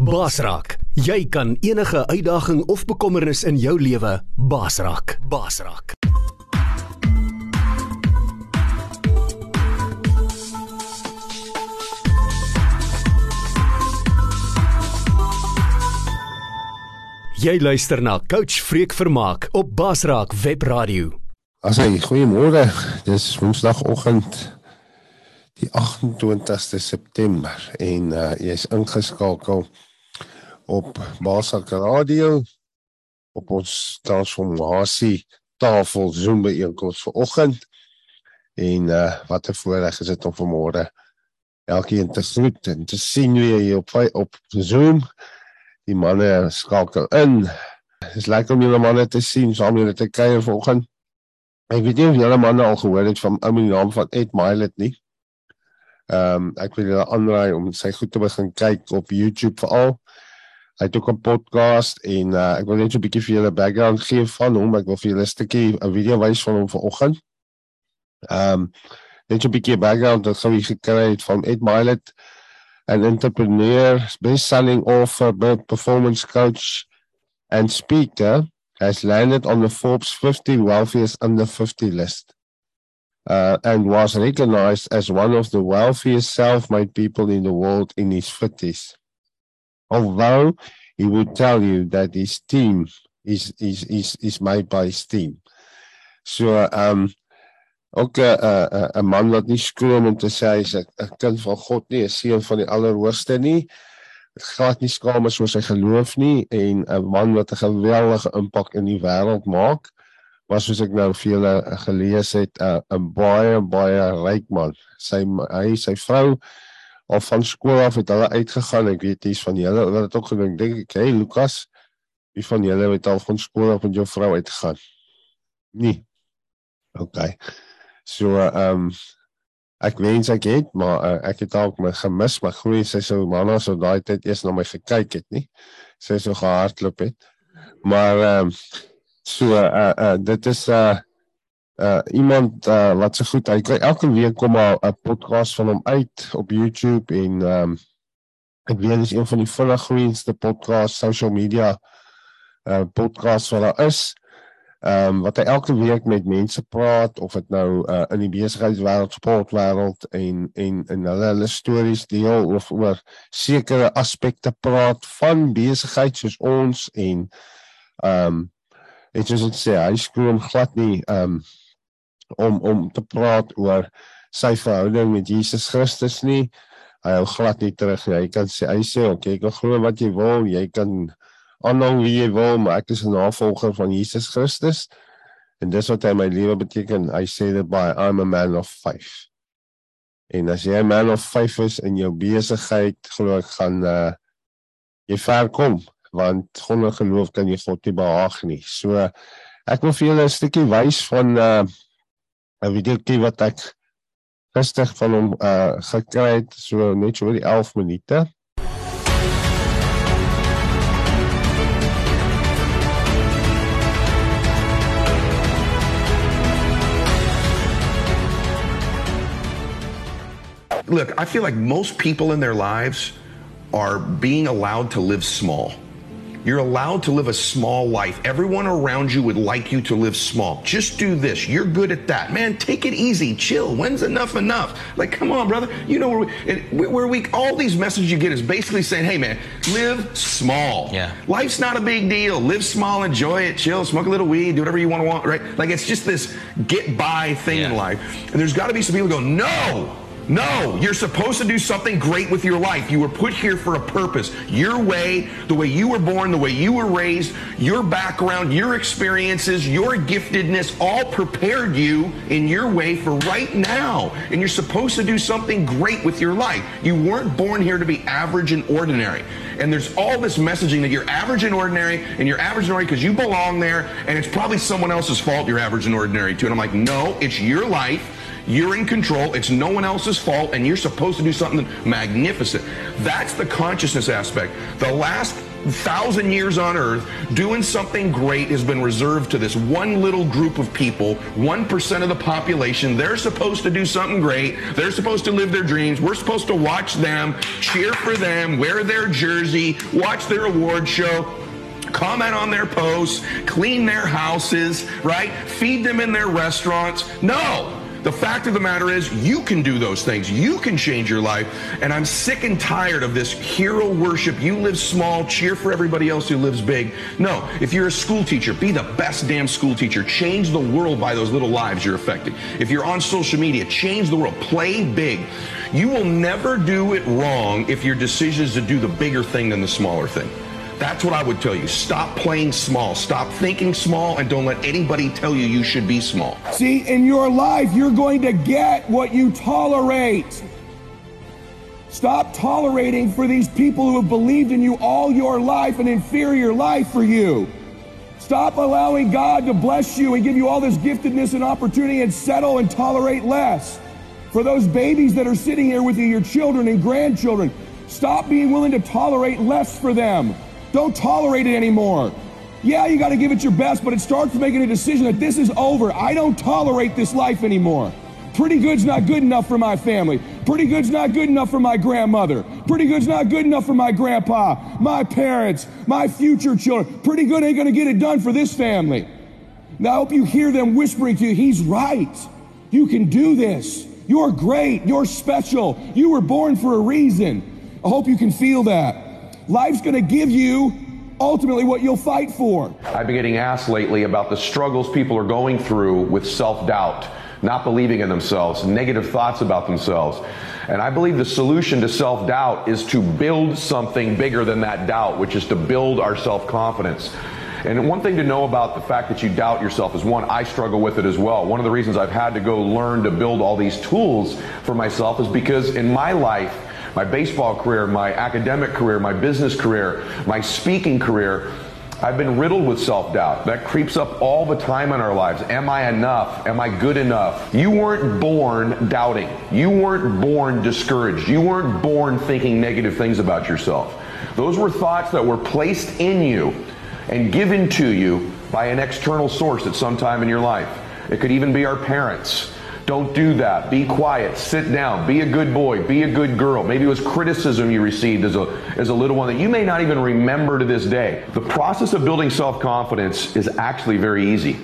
Basraak, jy kan enige uitdaging of bekommernis in jou lewe basraak. Basraak. Jy luister na Coach Freek Vermaak op Basraak Web Radio. Asai, goeiemôre. Dis Woensdagoggend die 28ste September en uh, jy's ingeskakel op Basraak Radio op ons transformasie tafel Zoom by eers vanoggend. En uh, wat 'n voorreg is dit om vanmôre elkeen te groet en te sien wie jy op op Zoom die manne skakel in. Dit is lekker om julle manne te sien saam julle te kuier vanoggend. Ek weet nie of julle manne al gehoor het van ou naam van Ed Milet nie. Ehm um, ek wil julle aanraai om sy goed te begin kyk op YouTube veral. Hy het ook 'n podcast en uh, ek wil net so 'n bietjie vir julle background gee van hom. Ek wil vir julle 'n stukkie 'n video wys van hom vanoggend. Ehm um, net so 'n bietjie background wat sou jy gekry het van Ed Milet an entrepreneur, best-selling author, performance coach, and speaker, has landed on the Forbes 50 wealthiest under 50 list, uh, and was recognized as one of the wealthiest self-made people in the world in his 50s. Although he would tell you that his team is is is is made by his team. So um ook 'n 'n 'n man wat nie skroom om te sê hy's 'n kind van God nie, 'n seun van die Allerhoogste nie. Gaan nie skaam as oor sy geloof nie en 'n man wat 'n geweldige impak in die wêreld maak. Was soos ek nou vir julle gelees het 'n 'n baie baie ryk man. Sy hy sy vrou of van skool af het hulle uitgegaan. Ek weet dis van julle wat dit ook gedink dink ek, hey Lukas, wie van julle het al van skool af met jou vrou uitgegaan? Nee. OK. So ehm um, ek wens ek het, maar uh, ek het dalk my gemis, maar groei sy sou manna so daai tyd eers na my gekyk het, nie. Sy so gehardloop het. Maar ehm um, so uh, uh dit is uh, uh iemand uh, wat se so goed hy kry elke week kom 'n podcast van hom uit op YouTube en ehm um, ek weet dis een van die vinnig groeiendste podcast social media uh podcast wat daar is ehm um, wat hy elke week met mense praat of dit nou uh, in die besigheidswêreld, sportwêreld en en en hulle hulle stories deel of oor sekere aspekte praat van besigheid soos ons en ehm um, dit is dit sê hy skroom glad nie ehm um, om om te praat oor sy verhouding met Jesus Christus nie. Hy hou glad nie terug nie. Hy kan sê hy sê okay, ek glo wat jy wil, jy kan aanhang wie jy wil, maar ek is 'n navolger van Jesus Christus. En dis wat hy my lewe beteken. Hy sê dit by I'm a man of faith. En as jy 'n man of faith is in jou besigheid, glo ek gaan uh jy ver kom, want sonder geloof kan jy God nie behaag nie. So ek wil vir julle 'n stukkie wys van uh wat ek van hom uh gekry het, so net so oor die 11 minute. look, I feel like most people in their lives are being allowed to live small. You're allowed to live a small life. Everyone around you would like you to live small. Just do this. You're good at that. Man, take it easy. Chill. When's enough enough? Like, come on, brother. You know where we, where we all these messages you get is basically saying, hey, man, live small. Yeah. Life's not a big deal. Live small, enjoy it, chill, smoke a little weed, do whatever you want to want, right? Like, it's just this get by thing yeah. in life. And there's got to be some people who go, no, no, you're supposed to do something great with your life. You were put here for a purpose. Your way, the way you were born, the way you were raised, your background, your experiences, your giftedness all prepared you in your way for right now. And you're supposed to do something great with your life. You weren't born here to be average and ordinary. And there's all this messaging that you're average and ordinary, and you're average and ordinary because you belong there, and it's probably someone else's fault you're average and ordinary too. And I'm like, no, it's your life. You're in control. It's no one else's fault, and you're supposed to do something magnificent. That's the consciousness aspect. The last thousand years on earth, doing something great has been reserved to this one little group of people, 1% of the population. They're supposed to do something great. They're supposed to live their dreams. We're supposed to watch them, cheer for them, wear their jersey, watch their award show comment on their posts, clean their houses, right? Feed them in their restaurants. No. The fact of the matter is, you can do those things. You can change your life. And I'm sick and tired of this hero worship. You live small, cheer for everybody else who lives big. No, if you're a school teacher, be the best damn school teacher. Change the world by those little lives you're affecting. If you're on social media, change the world. Play big. You will never do it wrong if your decision is to do the bigger thing than the smaller thing. That's what I would tell you. Stop playing small. Stop thinking small and don't let anybody tell you you should be small. See, in your life, you're going to get what you tolerate. Stop tolerating for these people who have believed in you all your life an inferior life for you. Stop allowing God to bless you and give you all this giftedness and opportunity and settle and tolerate less. For those babies that are sitting here with you, your children and grandchildren, stop being willing to tolerate less for them. Don't tolerate it anymore. Yeah, you got to give it your best, but it starts making a decision that this is over. I don't tolerate this life anymore. Pretty good's not good enough for my family. Pretty good's not good enough for my grandmother. Pretty good's not good enough for my grandpa, my parents, my future children. Pretty good ain't going to get it done for this family. Now, I hope you hear them whispering to you, he's right. You can do this. You're great. You're special. You were born for a reason. I hope you can feel that. Life's going to give you ultimately what you'll fight for. I've been getting asked lately about the struggles people are going through with self doubt, not believing in themselves, negative thoughts about themselves. And I believe the solution to self doubt is to build something bigger than that doubt, which is to build our self confidence. And one thing to know about the fact that you doubt yourself is one, I struggle with it as well. One of the reasons I've had to go learn to build all these tools for myself is because in my life, my baseball career, my academic career, my business career, my speaking career, I've been riddled with self doubt. That creeps up all the time in our lives. Am I enough? Am I good enough? You weren't born doubting. You weren't born discouraged. You weren't born thinking negative things about yourself. Those were thoughts that were placed in you and given to you by an external source at some time in your life. It could even be our parents. Don't do that. Be quiet. Sit down. Be a good boy. Be a good girl. Maybe it was criticism you received as a, as a little one that you may not even remember to this day. The process of building self confidence is actually very easy.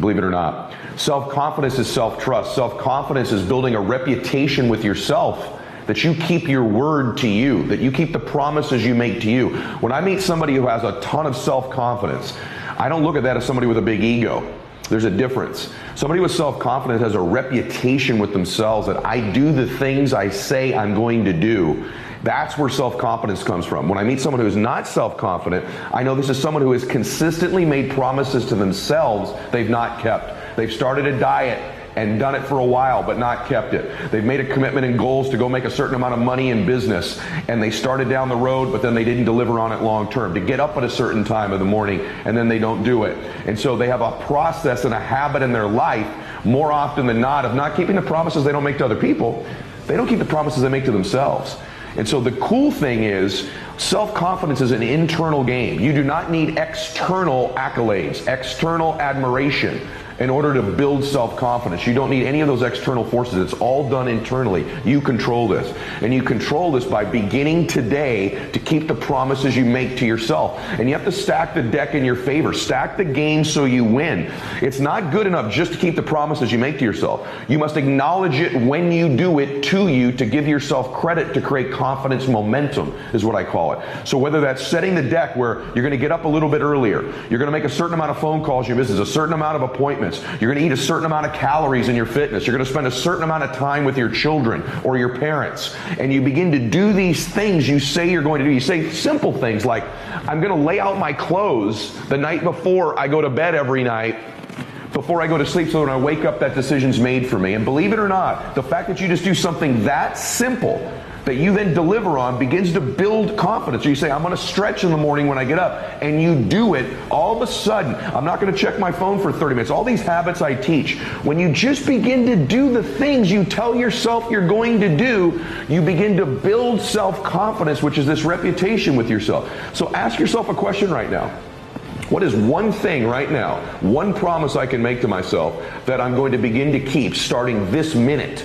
Believe it or not. Self confidence is self trust. Self confidence is building a reputation with yourself that you keep your word to you, that you keep the promises you make to you. When I meet somebody who has a ton of self confidence, I don't look at that as somebody with a big ego. There's a difference. Somebody with self confidence has a reputation with themselves that I do the things I say I'm going to do. That's where self confidence comes from. When I meet someone who is not self confident, I know this is someone who has consistently made promises to themselves they've not kept. They've started a diet and done it for a while but not kept it. They've made a commitment and goals to go make a certain amount of money in business and they started down the road but then they didn't deliver on it long term. To get up at a certain time of the morning and then they don't do it. And so they have a process and a habit in their life more often than not of not keeping the promises they don't make to other people. They don't keep the promises they make to themselves. And so the cool thing is self-confidence is an internal game. You do not need external accolades, external admiration in order to build self-confidence. You don't need any of those external forces. It's all done internally. You control this. And you control this by beginning today to keep the promises you make to yourself. And you have to stack the deck in your favor. Stack the game so you win. It's not good enough just to keep the promises you make to yourself. You must acknowledge it when you do it to you to give yourself credit to create confidence momentum is what I call it. So whether that's setting the deck where you're going to get up a little bit earlier, you're going to make a certain amount of phone calls your business, a certain amount of appointments, you're going to eat a certain amount of calories in your fitness. You're going to spend a certain amount of time with your children or your parents. And you begin to do these things you say you're going to do. You say simple things like, I'm going to lay out my clothes the night before I go to bed every night before I go to sleep so when I wake up that decision's made for me. And believe it or not, the fact that you just do something that simple that you then deliver on begins to build confidence. You say, I'm going to stretch in the morning when I get up, and you do it. All of a sudden, I'm not going to check my phone for 30 minutes. All these habits I teach, when you just begin to do the things you tell yourself you're going to do, you begin to build self confidence, which is this reputation with yourself. So ask yourself a question right now. What is one thing right now, one promise I can make to myself that I'm going to begin to keep starting this minute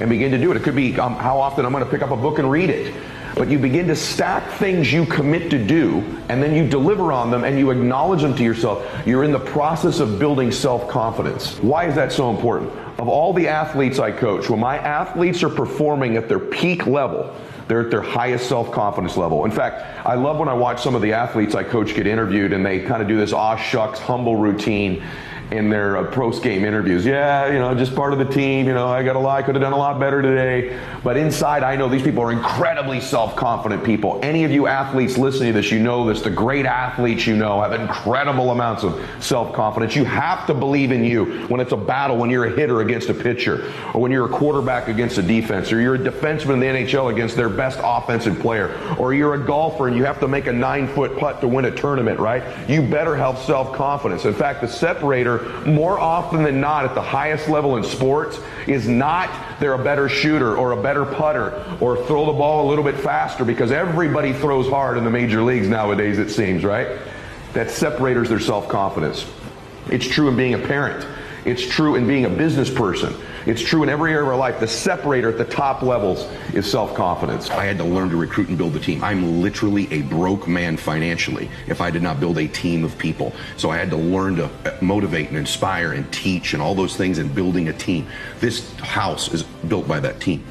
and begin to do it? It could be um, how often I'm going to pick up a book and read it. But you begin to stack things you commit to do, and then you deliver on them and you acknowledge them to yourself. You're in the process of building self confidence. Why is that so important? Of all the athletes I coach, when my athletes are performing at their peak level, they're at their highest self confidence level. In fact, I love when I watch some of the athletes I coach get interviewed and they kind of do this aw shucks, humble routine in their uh, post game interviews. Yeah, you know, just part of the team. You know, I got a lot. I could have done a lot better today. But inside, I know these people are incredibly self confident people. Any of you athletes listening to this, you know this. The great athletes you know have incredible amounts of self confidence. You have to believe in you when it's a battle, when you're a hitter against a pitcher, or when you're a quarterback against a defense, or you're a defenseman in the NHL against their best offensive player, or you're a golfer and you have to make a nine foot putt to win a tournament, right? You better have self confidence. In fact, the separator more often than not at the highest level in sports is not they're a better shooter or a better putter or throw the ball a little bit faster because everybody throws hard in the major leagues nowadays, it seems, right? That separators their self confidence. It's true in being a parent. It's true in being a business person. It's true in every area of our life. The separator at the top levels is self confidence. I had to learn to recruit and build the team. I'm literally a broke man financially if I did not build a team of people. So I had to learn to uh, motivate and inspire and teach and all those things and building a team. This house is built by that team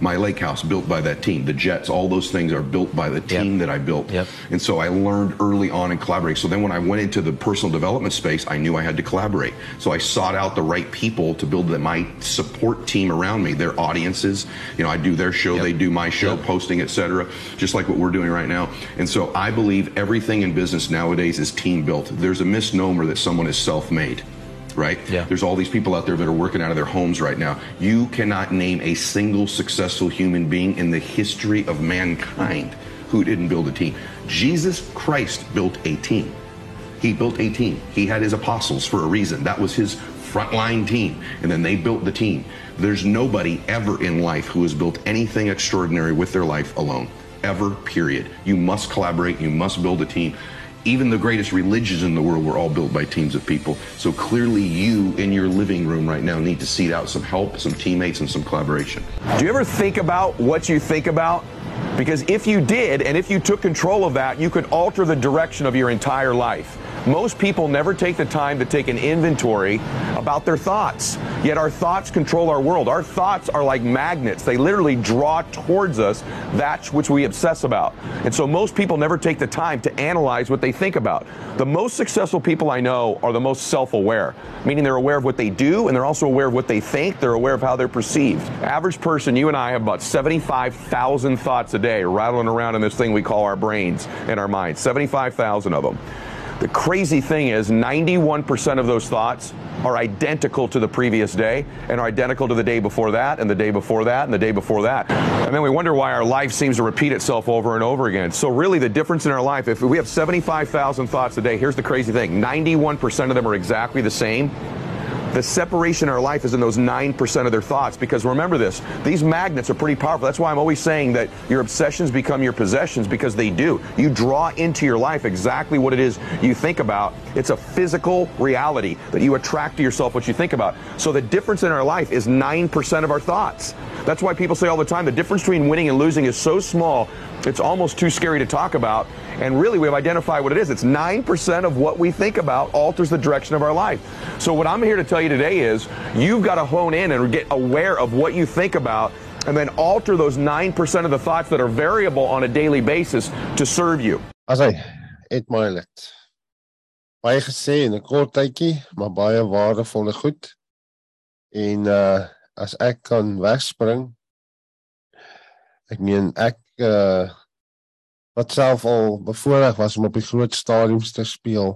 my lake house built by that team. The Jets, all those things are built by the team yep. that I built. Yep. And so I learned early on in collaborating. So then when I went into the personal development space, I knew I had to collaborate. So I sought out the right people to build my support team around me, their audiences. You know, I do their show, yep. they do my show, posting, etc., just like what we're doing right now. And so I believe everything in business nowadays is team built. There's a misnomer that someone is self-made right? Yeah. There's all these people out there that are working out of their homes right now. You cannot name a single successful human being in the history of mankind who didn't build a team. Jesus Christ built a team. He built a team. He had his apostles for a reason. That was his frontline team. And then they built the team. There's nobody ever in life who has built anything extraordinary with their life alone. Ever, period. You must collaborate. You must build a team even the greatest religions in the world were all built by teams of people. So clearly, you in your living room right now need to seek out some help, some teammates, and some collaboration. Do you ever think about what you think about? Because if you did, and if you took control of that, you could alter the direction of your entire life. Most people never take the time to take an inventory about their thoughts. Yet our thoughts control our world. Our thoughts are like magnets. They literally draw towards us that which we obsess about. And so most people never take the time to analyze what they think about. The most successful people I know are the most self-aware, meaning they're aware of what they do and they're also aware of what they think. They're aware of how they're perceived. Average person, you and I have about 75,000 thoughts a day rattling around in this thing we call our brains and our minds. 75,000 of them. The crazy thing is 91% of those thoughts are identical to the previous day and are identical to the day before that and the day before that and the day before that. And then we wonder why our life seems to repeat itself over and over again. So really the difference in our life, if we have 75,000 thoughts a day, here's the crazy thing. 91% of them are exactly the same the separation in our life is in those 9% of their thoughts. Because remember this, these magnets are pretty powerful. That's why I'm always saying that your obsessions become your possessions because they do. You draw into your life exactly what it is you think about. It's a physical reality that you attract to yourself what you think about. So the difference in our life is 9% of our thoughts. That's why people say all the time the difference between winning and losing is so small, it's almost too scary to talk about. And really, we've identified what it is. It's 9% of what we think about alters the direction of our life. So, what I'm here to tell you today is you've got to hone in and get aware of what you think about and then alter those 9% of the thoughts that are variable on a daily basis to serve you. As hy het my let. Baie gesê in 'n kort tydjie, maar baie waardevolle goed. En uh as ek kan wegspring ek meen ek uh wat self al bevoorreg was om op die groot stadiums te speel.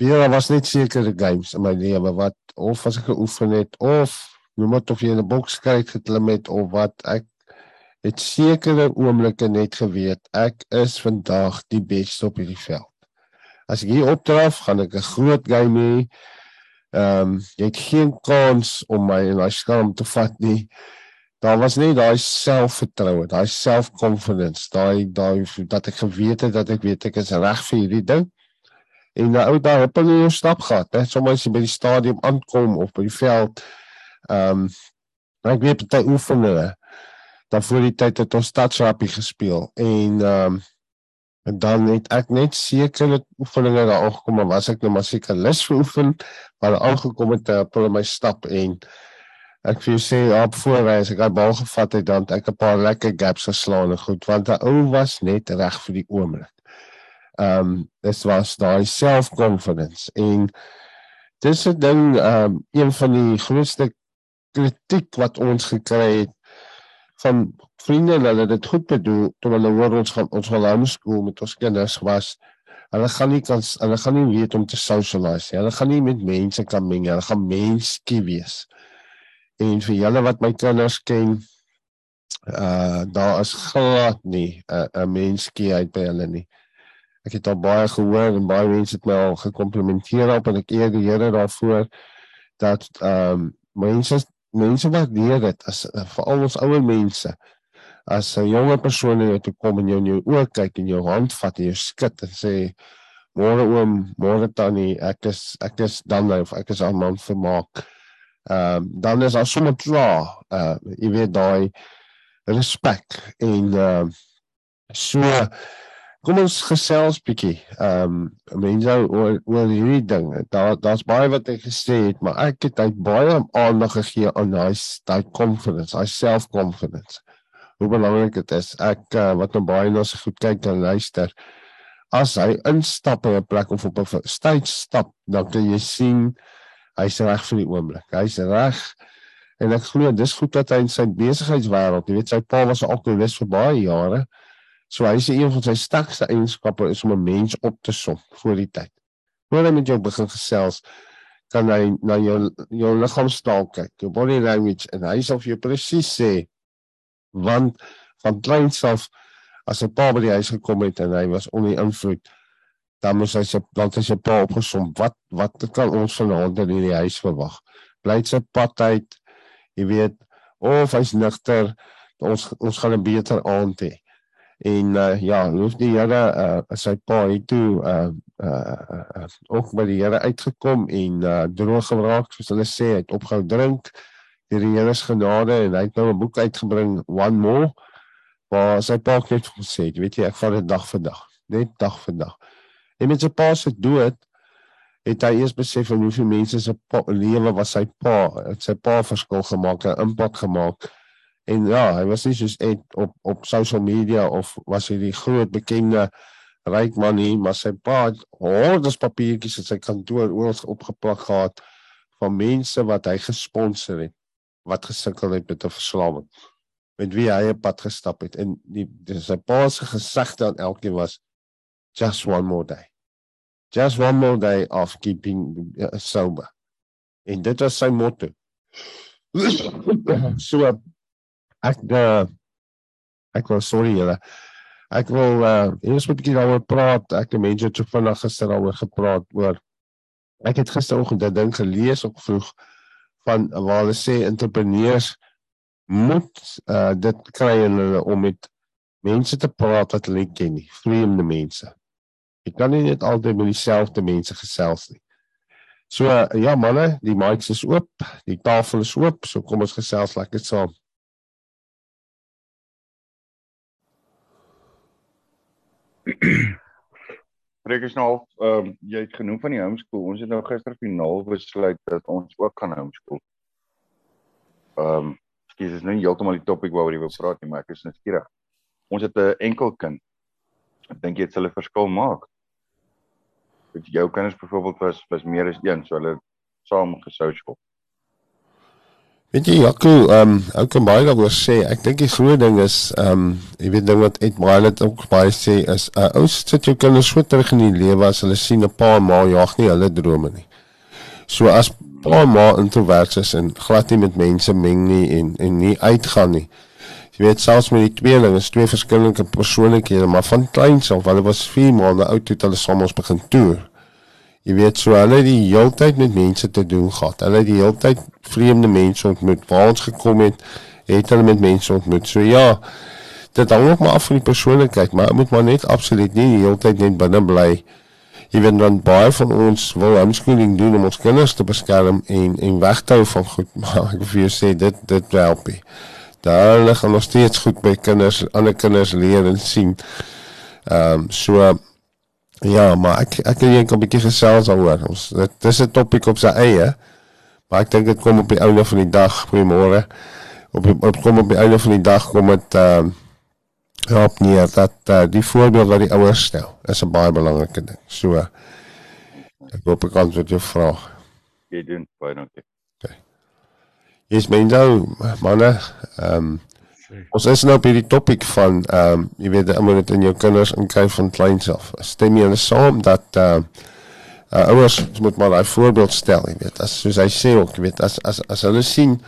Daar was net sekere games in my lewe wat of as ek geoefen het of noem dit of jy in 'n boks kyk geklim het of wat ek het sekere oomblikke net geweet ek is vandag die beste op hierdie veld. As ek hier opdraf, gaan ek 'n groot game hê. Ehm um, jy het geen kans om my in daai skerm te vat nie. Daar was net daai selfvertroue, daai self-confidence, daai daai dat ek geweet het dat ek weet ek is reg vir hierdie ding. En nou ou daar het hulle 'n stap gehad, hè. Sommige as jy by die stadion aankom of by die veld ehm um, ek weet baie oefeninge dan voor die tyd het ons stadsrappie gespeel en ehm um, en dan het ek net sekere oefeninge daar aangekom maar was ek nou maar seker lus vir oefen maar aangekom het op hulle my stap en ek vir sê op voorwys ek het bal gevat het dan ek 'n paar lekker gaps geslaan en goed want daai ou was net reg vir die oomblik. Ehm um, dit was daai self-confidence en dis 'n ding ehm um, een van die grootste kritiek wat ons gekry het van vriende en hulle dit goed bedoel toe hulle hoor ons gaan ons gaan homeschool met ons kinders was. Hulle gaan nie kan hulle gaan nie weet om te socialize hulle gaan nie met mense kan meng hulle gaan menskie wees. En vir julle wat my kinders ken uh daar is glad nie uh, 'n menskie uit by hulle nie. Ek het al baie gehoor en baie mense het my al gekomplimenteer op en ek eer die Here daarvoor dat ehm um, mense mense waardeer dit as uh, veral ons ouer mense as 'n jonger persoon wat toe kom en jou in jou oë kyk en jou hand vat en jou skud en sê môre oom môre tannie ek is ek is dan nou of ek is aan man vermaak. Ehm um, dan is as sommer klaar uh jy weet daai respek en ehm uh, so Kom ons gesels bietjie. Ehm um, mense oor oor hierdie ding. Daar daar's baie wat ek gesê het, maar ek het uit baie aandag gegee aan daai daai confidence, daai self-confidence. Hoe belangrik dit is. Ek uh, wat nou baie na se goed kyk en luister. As hy instap in 'n plek of op 'n stage stap, dan kan jy sien hy's reg vir die oomblik. Hy's reg. En ek glo dis goed dat hy in sy besigheidswêreld, jy weet sy pa was ook alkoholist vir baie jare. So hy sê een van sy sterkste eienskappe is om 'n mens op te som voor die tyd. Voor hy met jou begin gesels, kan hy na jou jou liggaamstaal kyk, jou body language en hy sal vir jou presies sê want van kleins af as 'n pa by die huis gekom het en hy was onder invloed dan moes hy se dan sy pa opgesom. Wat wat kan ons vanaand in die huis verwag? Bly sy pad uit jy weet of hy's nigter ons ons gaan 'n beter aand hê en uh, ja, loof die Here uh, sy pa het toe uh, uh, ook by die Here uitgekom en uh, droog geraak soos hulle sê, hy het opgehou drink deur die Here se genade en hy het nou 'n boek uitgebring One More waar sy pa net gesê het, weet jy, ek vat dit dag vir dag, net dag vir dag. En met sy pa se dood het hy eers besef hoe veel mense se lewe was sy pa, het sy pa verskil gemaak, 'n impak gemaak. En ja, hy was nie soos Ed op op social media of was hy die groot bekende ryk man nie, maar sy pa het hordes papiertjies in sy kantoor oral opgeplak gehad van mense wat hy gesponsor het wat gesukkel het met 'n verslawing. Met wie hy 'n pad gestap het en die, die sy pa se gesegde aan elkeen was just one more day. Just one more day of keeping uh, sober. En dit was sy motto. so ek uh, ek wil sorry julle. Ek wil uh eers 'n bietjie daaroor praat. Ek het mense te vinnig gister daaroor gepraat oor ek het gisteroggend 'n ding gelees op vroeg van waar hulle sê entrepreneurs moet uh dit kry hulle om met mense te praat wat hulle ken nie, vreemde mense. Jy kan nie net altyd met dieselfde mense gesels nie. So uh, ja manne, die mics is oop, die tafel is oop, so kom ons gesels lekker saam. Reg is nou ehm um, jy het genoem van die homeschool. Ons het nou gister finaal besluit dat ons ook gaan homeschool. Ehm um, skielik is nou nie heeltemal die topik waaroor jy wil praat nie, maar ek is net skieurig. Ons het 'n enkel kind. Ek dink jy dit sal 'n verskil maak. Dit jou kinders byvoorbeeld was was meer as een, so hulle saam gesocial. Weet jy Jaco, ehm um, ou kan baie daaroor sê. Ek dink die groot ding is ehm um, jy weet ding wat Ed Milet ook baie sê is 'n uh, ou sit jou kinders so terug in die lewe as hulle sien 'n pa en ma jag nie hulle drome nie. So as pa en ma introverts is en glad nie met mense meng nie en en nie uitgaan nie. Jy weet selfs met die tweeling, is twee verskillende persoonlikhede, maar van kleins af, hulle was 4 maande oud toe hulle saam ons begin toer. Jy weet so hulle het die heeltyd met mense te doen gehad. Hulle het die heeltyd vreemde mense ontmoet. Waar ons gekom het, het hulle met mense ontmoet. So ja, dit hang ook maar af van die persoonlikheid, maar moet maar net absoluut nie die heeltyd net binne bly. Jy weet dan baie van ons wil homeschooling doen om ons kinders te beskerm en en weg te hou van goed, maar ek wil vir jou sê dit dit help nie. Daar lê nog steeds goed by kinders, ander kinders leer en sien. Ehm um, so ja, maar ek ek wil net 'n bietjie gesels daaroor. Ons dit dis 'n topik op sy eie. Maar ek dink dit kom op die einde van die dag, goeiemôre. Op, op kom op die einde van die dag kom dit ehm uh, help nie dat uh, die voorbeeld wat die ouers stel is 'n baie belangrike ding. So ek hoop ek kan wat jy vra. Jy doen baie dankie. Okay. Jy's mens nou manne, ehm um, ons is nou op hierdie topik van ehm um, jy weet om dit in jou kinders in kry van kleins af. Stem jy hulle saam dat ehm uh, uh, ouers moet maar 'n voorbeeld stel, jy weet. As soos hy sê ook, jy weet, as as as hulle sien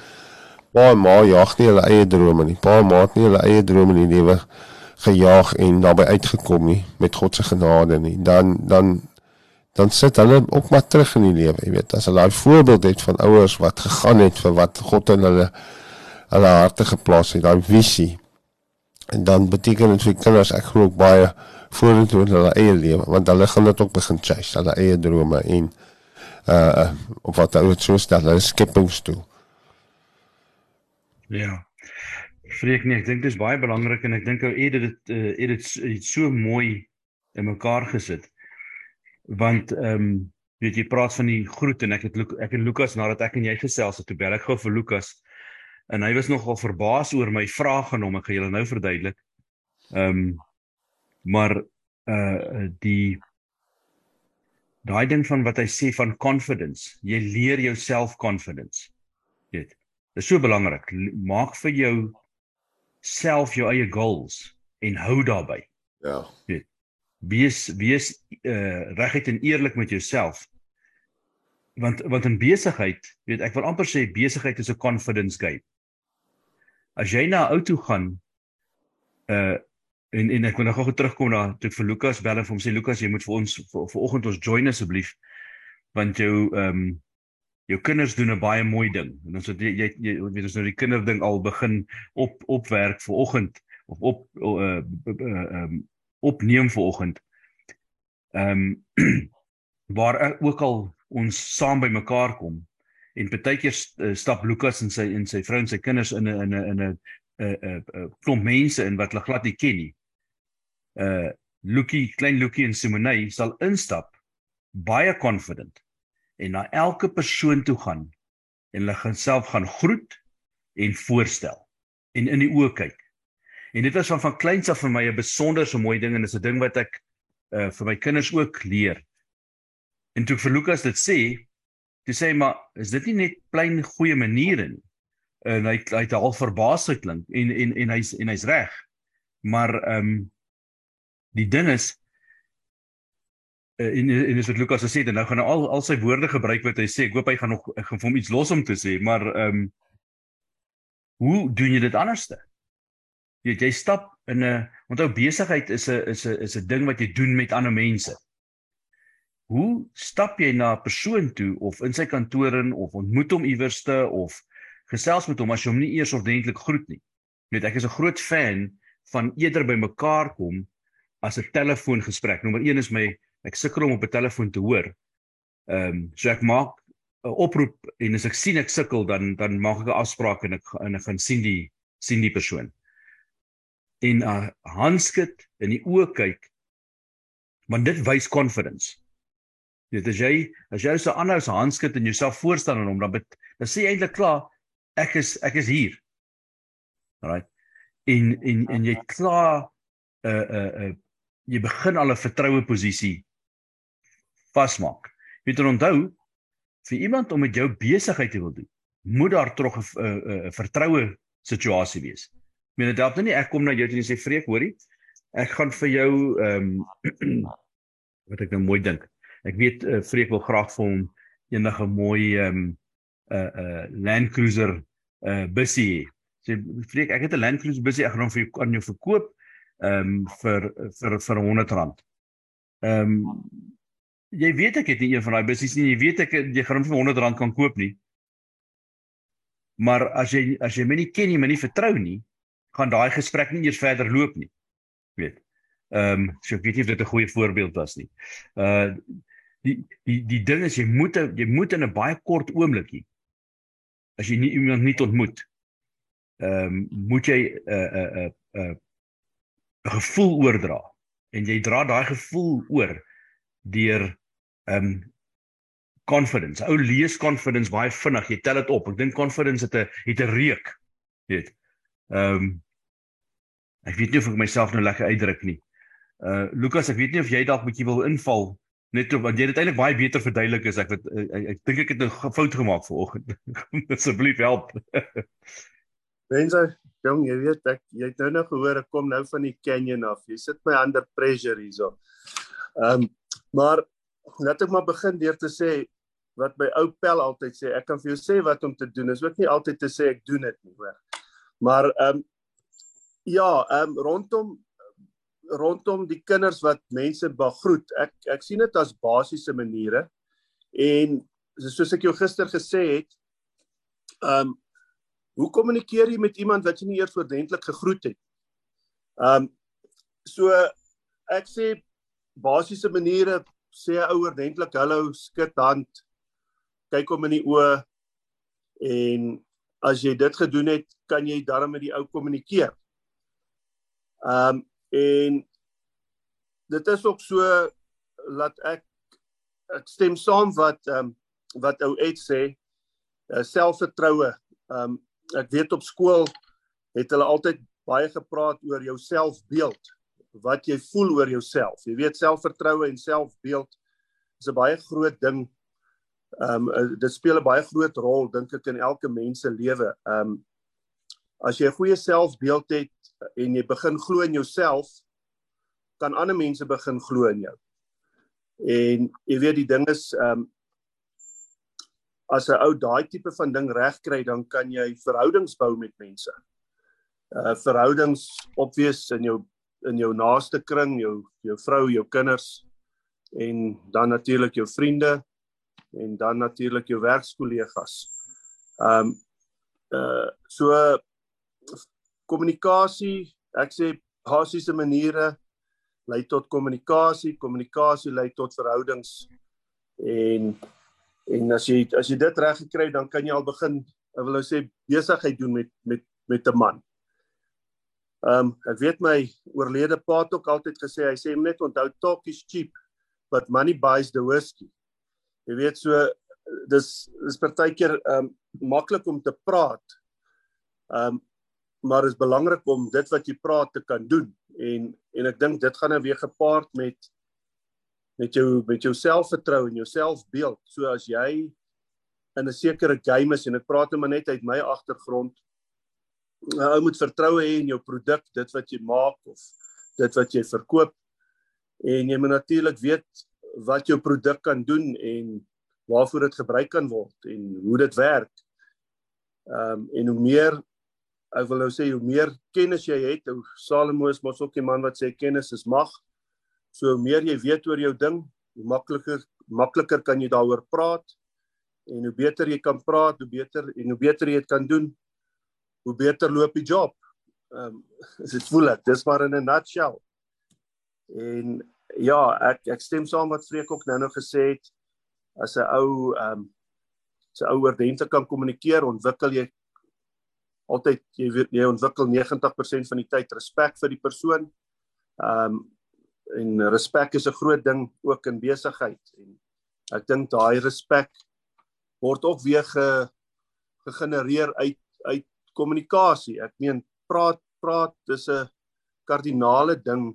pa en ma jag nie hulle eie drome nie. Pa en ma het nie hulle eie drome in die lewe gejaag en daarbey uitgekom nie met God se genade nie. Dan dan dan sit hulle ook maar terug in die lewe, jy weet. As hulle daai voorbeeld het van ouers wat gegaan het vir wat God in hulle hulle harte geplaas het, daai visie. En dan beteken dit vir kinders ek glo ook baie vorentoe in hulle eie lewe, want hulle gaan dit ook begin chase, hulle eie drome en uh of wat hulle so stel, hulle skeppingsdoel. Ja. Vreek nie, ek dink dit is baie belangrik en ek dink ou Ed dit uh, het dit so mooi in mekaar gesit. Want ehm um, weet jy praat van die groet en ek het ek en Lukas nadat ek en jy gesels het, toe bel ek gou vir Lukas en hy was nogal verbaas oor my vrae aan hom. Ek gaan julle nou verduidelik. Ehm um, maar uh die daai ding van wat hy sê van confidence. Jy leer jouself confidence. Weet. Dit is so belangrik. Maak vir jou self jou eie goals en hou daarby. Ja. Weet. Wees wees uh reguit en eerlik met jouself. Want want in besigheid, weet ek wil amper sê besigheid is 'n confidence game. As jy na 'n ou toe gaan uh en en ek wil nou gou terugkom na toe vir Lukas bel en vir hom sê Lukas jy moet vir ons vir, vir oggend ons join asseblief want jou ehm um, jou kinders doen 'n baie mooi ding. En ons het jy jy, jy weet ons nou die kinderding al begin op opwerk vir oggend of op uh uh um opneem vir oggend. Ehm um, waar ook al ons saam by mekaar kom en partykeer uh, stap Lukas en sy en sy vrou en sy kinders in 'n in 'n in 'n 'n klomp mense in wat hulle glad nie ken nie. Uh Lukie, klein Lukie en Simonay sal instap baie confident en na elke persoon toe gaan en hulle gaan self gaan groet en voorstel en in die oë kyk. En dit was van van kleins af vir my 'n besonderse mooi ding en dit is 'n ding wat ek uh, vir my kinders ook leer. En toe vir Lukas dit sê, toe sê hy maar is dit nie net plain goeie maniere nie. En hy hy het al verbaas geklink en en en hy's en hy's reg. Maar ehm um, die ding is uh, en en dis wat Lukas gesê het en nou gaan hy al al sy woorde gebruik wat hy sê. Ek hoop hy gaan nog vir hom iets los om te sê, maar ehm um, hoe doen jy dit anderste? Jy jy stap in 'n onthou besigheid is 'n is 'n is 'n ding wat jy doen met ander mense. Hoe stap jy na 'n persoon toe of in sy kantoor in of ontmoet hom iewerste of gesels met hom as jy hom nie eers ordentlik groet nie? Weet ek is 'n groot fan van eerder by mekaar kom as 'n telefoongesprek. Nommer 1 is my ek sukkel om op 'n telefoon te hoor. Ehm um, so ek maak 'n oproep en as ek sien ek sukkel dan dan maak ek 'n afspraak en ek en ek gaan sien die sien die persoon. En uh, handskud in die oë kyk. Want dit wys confidence. Dit as jy as jy so aanhou se handskud en jouself voorstel aan hom dan bet, dan sê jy eintlik klaar ek is ek is hier. Alraai. En en en jy klaar 'n uh, 'n uh, uh, jy begin al 'n vertroue posisie vasmaak. Jy moet onthou vir iemand om met jou besigheid te wil doen, moet daar tog 'n 'n vertroue situasie wees. Ek meen dit help nie ek kom na jou toe en sê vreek, hoorie, ek gaan vir jou ehm um, wat ek nou mooi dink. Ek weet uh, vreek wil graag vir hom enige mooi ehm um, 'n uh, 'n uh, Land Cruiser uh bussie. So Sê vreek ek het 'n Land Cruiser busy ek gaan hom vir jou aan jou verkoop ehm um, vir vir vir 100 rand. Ehm um, jy weet ek het nie een van daai bussies nie. Jy weet ek jy gaan hom vir 100 rand kan koop nie. Maar as jy as jy my nie ken nie, my nie vertrou nie, gaan daai gesprek nie eers verder loop nie. Weet. Ehm um, so ek weet nie of dit 'n goeie voorbeeld was nie. Uh die die die ding is jy moet jy moet in 'n baie kort oomblikie as jy nie iemand nie ontmoet ehm um, moet jy 'n uh, 'n uh, 'n uh, 'n uh, gevoel oordra en jy dra daai gevoel oor deur ehm um, confidence. Ou lees confidence baie vinnig. Jy tel dit op. Ek dink confidence het 'n het 'n reuk. Weet. Ehm um, ek weet nie of ek myself nou lekker uitdruk nie. Uh Lukas, ek weet nie of jy dalk bietjie wil inval net want jy het dit eintlik baie beter verduidelik as ek wat ek, ek, ek dink ek het 'n fout gemaak vanoggend. Asseblief help. Mense, jong, jy weet ek jy het nou nog gehoor ek kom nou van die canyon af. Jy sit my under pressure hierso. Ehm um, maar laat ek maar begin deur te sê wat my ou pel altyd sê, ek kan vir jou sê wat om te doen. Is ook nie altyd te sê ek doen dit nie, hoor. Maar ehm um, ja, ehm um, rondom rondom die kinders wat mense begroet. Ek ek sien dit as basiese maniere. En soos ek jou gister gesê het, ehm um, Hoe kommunikeer jy met iemand wat jy nie eers ordentlik gegroet het? Um so ek sê basiese maniere sê 'n ou ordentlik hallo, skud hand, kyk hom in die oë en as jy dit gedoen het, kan jy daarmee met die ou kommunikeer. Um en dit is ook so laat ek ek stem saam wat um wat ou Ed sê, uh, selfvertroue. Um ek weet op skool het hulle altyd baie gepraat oor jou selfbeeld wat jy voel oor jouself. Jy weet selfvertroue en selfbeeld is 'n baie groot ding. Ehm um, dit speel 'n baie groot rol dink ek in elke mens se lewe. Ehm um, as jy 'n goeie selfbeeld het en jy begin glo in jouself kan ander mense begin glo in jou en jy weet die ding is ehm um, as 'n ou daai tipe van ding reg kry, dan kan jy verhoudings bou met mense. Uh verhoudings opwees in jou in jou naaste kring, jou jou vrou, jou kinders en dan natuurlik jou vriende en dan natuurlik jou werkskollegas. Um uh so kommunikasie, ek sê basiese maniere lei tot kommunikasie, kommunikasie lei tot verhoudings en En as jy as jy dit reg gekry dan kan jy al begin, ek wil nou sê besigheid doen met met met 'n man. Ehm um, ek weet my oorlede pa het ook altyd gesê hy sê net onthou talk is cheap but money buys the whiskey. Jy weet so dis is partykeer ehm um, maklik om te praat. Ehm um, maar is belangrik om dit wat jy praat te kan doen en en ek dink dit gaan nou weer gepaard met met jou met jou selfvertroue en jou selfbeeld. So as jy in 'n sekere game is en ek praat nou maar net uit my agtergrond, ou moet vertroue hê in jou produk, dit wat jy maak of dit wat jy verkoop. En jy moet natuurlik weet wat jou produk kan doen en waarvoor dit gebruik kan word en hoe dit werk. Ehm um, en hoe meer ek wil nou sê hoe meer kennis jy het, ou Salomo is mos ook 'n man wat sê kennis is mag. So hoe meer jy weet oor jou ding, hoe makliker makliker kan jy daaroor praat en hoe beter jy kan praat, hoe beter en hoe beter jy dit kan doen, hoe beter loop die job. Ehm um, dit voel ek, dis maar in 'n nutshell. En ja, ek ek stem saam wat Freek ook nou-nou gesê het as 'n ou ehm um, se ou oordentlik kan kommunikeer, ontwikkel jy altyd jy weet jy ontwikkel 90% van die tyd respek vir die persoon. Ehm um, en respek is 'n groot ding ook in besigheid en ek dink daai respek word ook weer ge, gegenereer uit uit kommunikasie. Ek meen praat praat dis 'n kardinale ding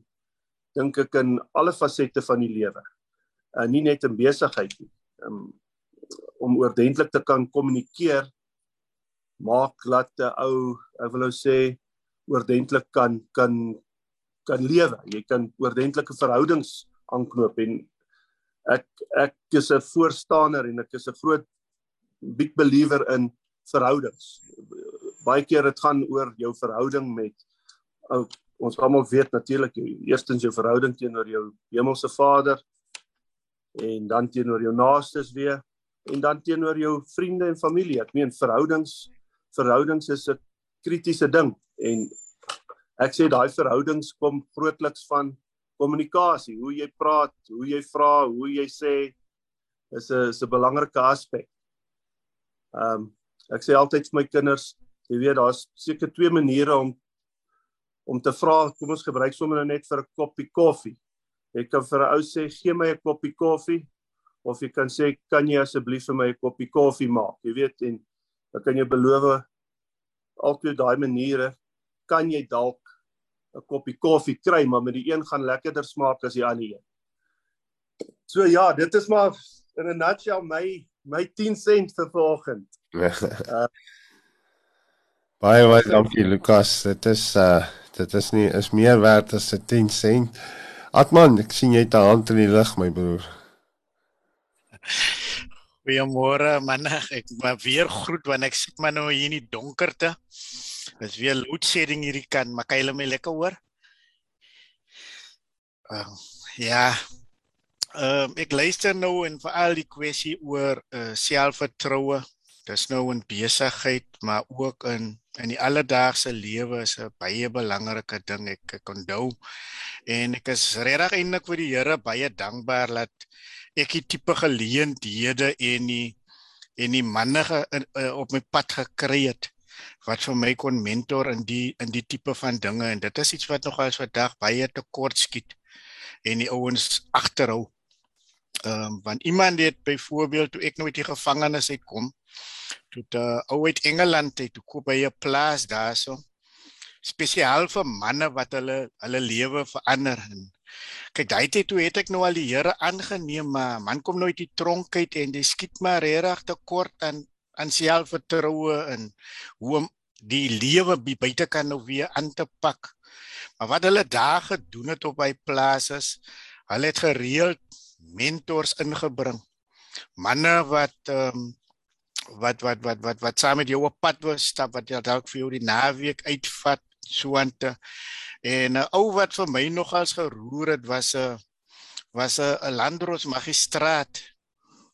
dink ek in alle fasette van die lewe. En nie net in besigheid nie. Um, om oordentlik te kan kommunikeer maak dat 'n ou, ek wil nou sê oordentlik kan kan kan lewe. Jy kan oordentlike verhoudings aanknoop en ek ek is 'n voorstander en ek is 'n groot big believer in verhoudings. baie keer dit gaan oor jou verhouding met ou ons almal weet natuurlik eerstens jou verhouding teenoor jou hemelse Vader en dan teenoor jou naastes weer en dan teenoor jou vriende en familie. Ek meen verhoudings verhoudings is 'n kritiese ding en ek sê daai verhoudings kom grootliks van kommunikasie, hoe jy praat, hoe jy vra, hoe jy sê is 'n is 'n belangrike aspek. Ehm um, ek sê altyd vir my kinders, jy weet daar's seker twee maniere om om te vra, kom ons gebruik sommer nou net vir 'n koppie koffie. Jy kan vir 'n ou sê, "Gee my 'n koppie koffie." Of jy kan sê, "Kan jy asseblief vir my 'n koppie koffie maak?" Jy weet en dan kan jy beloof altyd daai maniere kan jy dalk 'n koppie koffie kry, maar met die een gaan lekkerder smaak as die ander een. So ja, dit is maar in 'n nutshell my my 10 sent vir vanoggend. uh, baie baie dankie Lukas. Dit is uh dit is nie is meer werd as 'n 10 sent. Atman, ek sien jy het 'n hand in die lug, my broer. Goeiemôre man, ek maar weer groet want ek sit maar nou hier in die donkerte. Dis weer load shedding hierdie kan, maar kan jy my lekker hoor? Uh, ja. Ehm uh, ek luister nou en veral die kwessie oor uh, selfvertroue. Dis nou in besigheid, maar ook in in die alledaagse lewe is 'n baie belangrike ding ek ek onthou en ek is regtig eintlik vir die Here baie dankbaar dat ek die tipe geleenthede en die en die manne op my pad gekry het wat vir my kon mentor in die in die tipe van dinge en dit is iets wat nogal vandag baie tekort skiet en die ouens agterhou. Ehm um, want iemand het byvoorbeeld toe ek nooit die gevangenes uitkom toe die ou uit Engeland het toe koop hy 'n plaas daarso spesiaal vir manne wat hulle hulle lewe verander en kyk daai tyd toe het ek nou al die Here aangeneem maar man kom nooit die tronk uit en jy skiet maar regtig te kort aan aan selfvertroue en hoe om die lewe buite kan nou weer aan te pak. Maar wat hulle daar gedoen het op by plase hulle het gereeld mentors ingebring. Manne wat ehm um, wat wat wat wat wat saam met jou op pad wil stap wat dalk vir jou die naweek uitvat soante en 'n uh, ou wat vir my nogals geroer het was 'n uh, was 'n uh, landros magistraat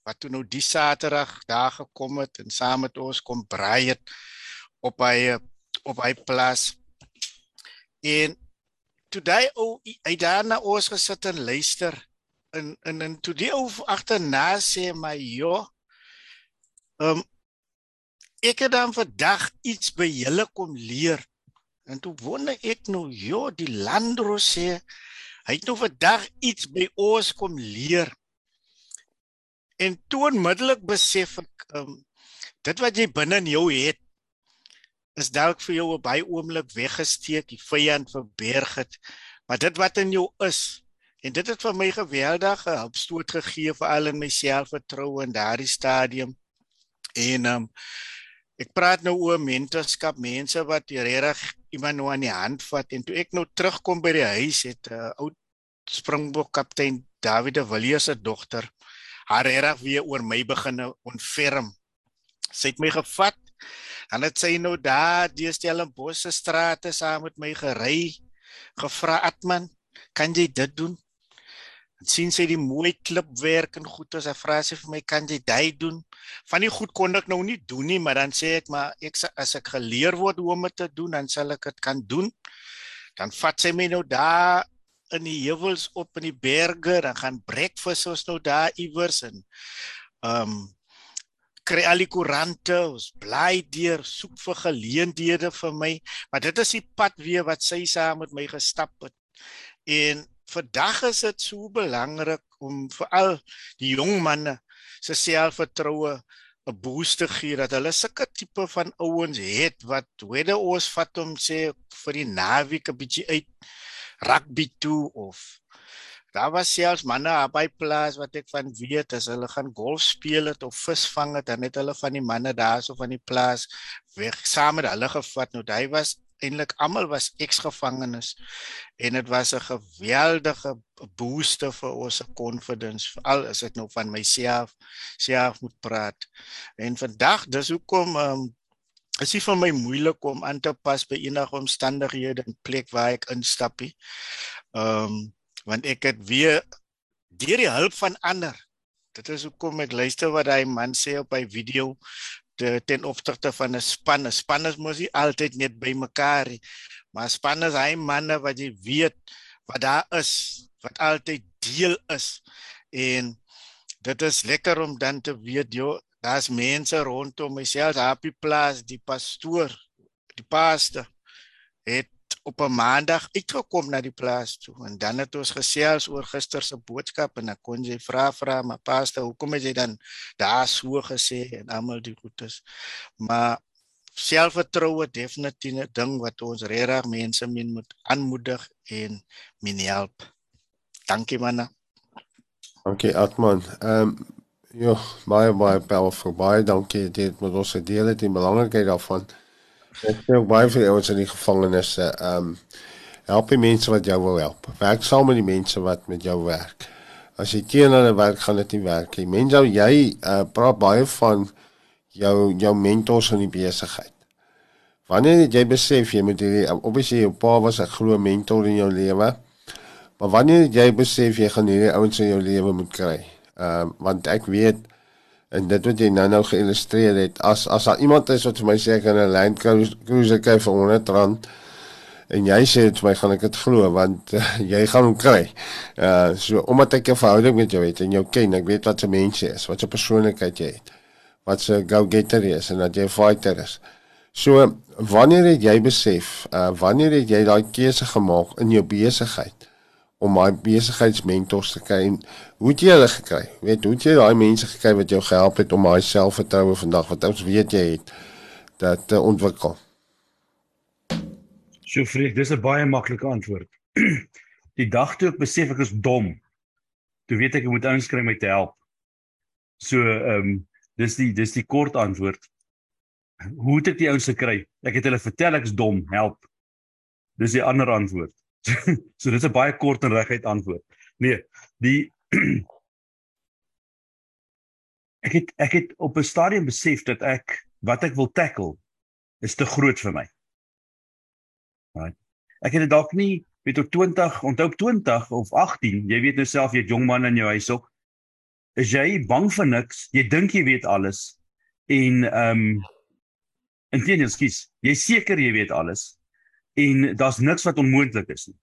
wat toe nou die saterdag daar gekom het en saam met ons kom braai het op hy op hy plaas en toe daai ou hy daarna ons gesit en luister en en en toe die ou agterna sê my joh Ehm um, ek het dan vandag iets by julle kom leer. En toe wonder ek nou, ja, die landro sê hy het nou vandag iets by ons kom leer. En toe onmiddellik besef ek ehm um, dit wat jy binne in jou het is dalk vir jou op baie oomblik weggesteek, die vyand verberg het. Maar dit wat in jou is en dit het vir my geweldige hulpstoot gegee veral in my selfvertroue in daardie stadium En ehm um, ek praat nou oor mentorskap, mense wat regtig iemand nou aan die hand vat en toe ek nou terugkom by die huis het 'n uh, eh, oud Springbok kaptein David de Villiers se dogter haar regtig weer oor my begin ontferm. Sy het my gevat en dit sê nou daar die Stellenbosch se strate saam met my gery gevra Atman, kan jy dit doen? En sien sy die mooi klipwerk en goed as hy vra sy vir my kan jy dit doen? Van die goed kon ek nou nie doen nie, maar dan sê ek maar ek as ek geleer word hoe om dit te doen, dan sal ek dit kan doen. Dan vat sy my nou daar in die heuwels op in die berge, dan gaan breakfast ons nou daar iewers en ehm um, kry al die koerante, ons bly deur, soek vir geleenthede vir my, maar dit is die pad weer wat sy saam met my gestap het. En vandag is dit so belangrik om veral die jong manne se selfvertroue 'n boost te gee dat hulle sulke tipe van ouens het wat wede ons vat om sê vir die naweek 'n bietjie uit rugby toe of daar was selfs manne by plaas wat ek van weet as hulle gaan golf speel het of visvang het dan het hulle van die manne daarso van die plaas weg saam met hulle gevat. Nou hy was eintlik almal was eksgevangenes en dit was 'n geweldige booster vir ons confidence veral as ek nou van myself self moet praat en vandag dis hoekom um, is nie vir my moeilik om aan te pas by enige omstandighede en plek waar ek instap. Ehm um, want ek het weer deur die hulp van ander. Dit is hoekom ek luister wat hy man sê op hy video ten opsigte van 'n span. 'n Span is mos nie altyd net by mekaar nie. Maar span is hy manne wat jy weet wat daar is, wat altyd deel is. En dit is lekker om dan te weet joh daar's mense rondom myself Happy Plaas die pastoor die paaste het op 'n maandag uitgekom na die plaas toe en dan het ons gesels oor gister se boodskap en dan kon jy vra vra maar paaste hoekom het jy dan daar so gesê en almal die goedes maar selfvertroue definitief 'n ding wat ons regtig mense min moet aanmoedig en min help dankie manne Dankie Atman. Ehm um, ja, baie baie powerful. Baie dankie dit met ons gedeel het die belangrikheid daarvan. Ek sê baie vir ouens in die gevangenisse. Ehm um, help die mense wat jou wil help. Werk saam met die mense wat met jou werk. As jy teen hulle werk gaan dit nie werk nie. Mense jy uh, praat baie van jou jou mentors in die besigheid. Wanneer jy besef jy moet hierdie obviously jou pa was 'n glo mentor in jou lewe. Maar wanneer jy besef jy gaan hierdie ouens in jou lewe moet kry. Ehm uh, want ek weet en dit wat jy nou nou geïllustreer het as as daar iemand is wat vir my sê ek kan 'n Land Cruiser kry vir 100 rand en jy sê dit vir my gaan ek dit glo want uh, jy gaan hom kry. Uh so omdat ek 'n verhouding met jou het en jou ken, ek weet wat 'n mens jy is, wat 'n persoonlikheid jy het. Wat 'n go-getter is en dat jy 'n fighter is. So wanneer het jy besef, uh wanneer het jy daai keuse gemaak in jou besigheid? Om my besigheidsmentors te kry. Hoe het jy hulle gekry? Weet hoe het jy daai mense gekry wat jou gehelp het om daai selfvertroue vandag wat ons weet jy het dat te ontwikkel? Vreek, dis 'n baie maklike antwoord. Die dag toe ek besef ek is dom, toe weet ek ek moet ouens kry om my te help. So ehm um, dis die dis die kort antwoord. Hoe het ek die ouens gekry? Ek het hulle vertel ek's dom, help. Dis die ander antwoord. so dit is 'n baie kort en reguit antwoord. Nee, die ek het ek het op 'n stadium besef dat ek wat ek wil tackle is te groot vir my. Right. Ek het dit dalk nie weet op 20, onthou op 20 of 18, jy weet nou self jy't jong man in jou huis ook. Is jy bang vir niks? Jy dink jy weet alles en ehm um, intendeel skies, jy seker jy weet alles en daar's niks wat onmoontlik is nie.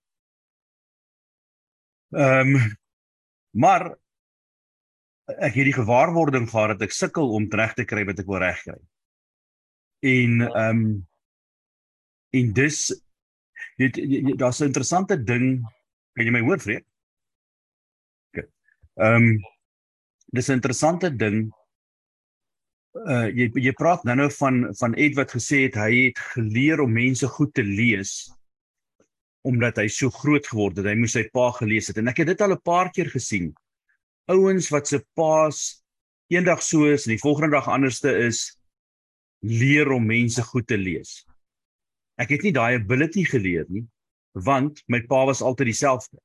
Ehm um, maar ek het die gewaarwording gehad dat ek sukkel om reg te kry wat ek wil regkry. En ehm um, en dis dit daar's 'n interessante ding, kan jy my hoor vreek? Ehm um, dis 'n interessante ding uh jy jy praat nou nou van van Ed wat gesê het hy het geleer om mense goed te lees omdat hy so groot geword het. Hy moes sy pa gelees het. En ek het dit al 'n paar keer gesien. Ouens wat se paas eendag so is en die volgende dag anderste is leer om mense goed te lees. Ek het nie daai ability geleer nie want my pa was altyd dieselfde.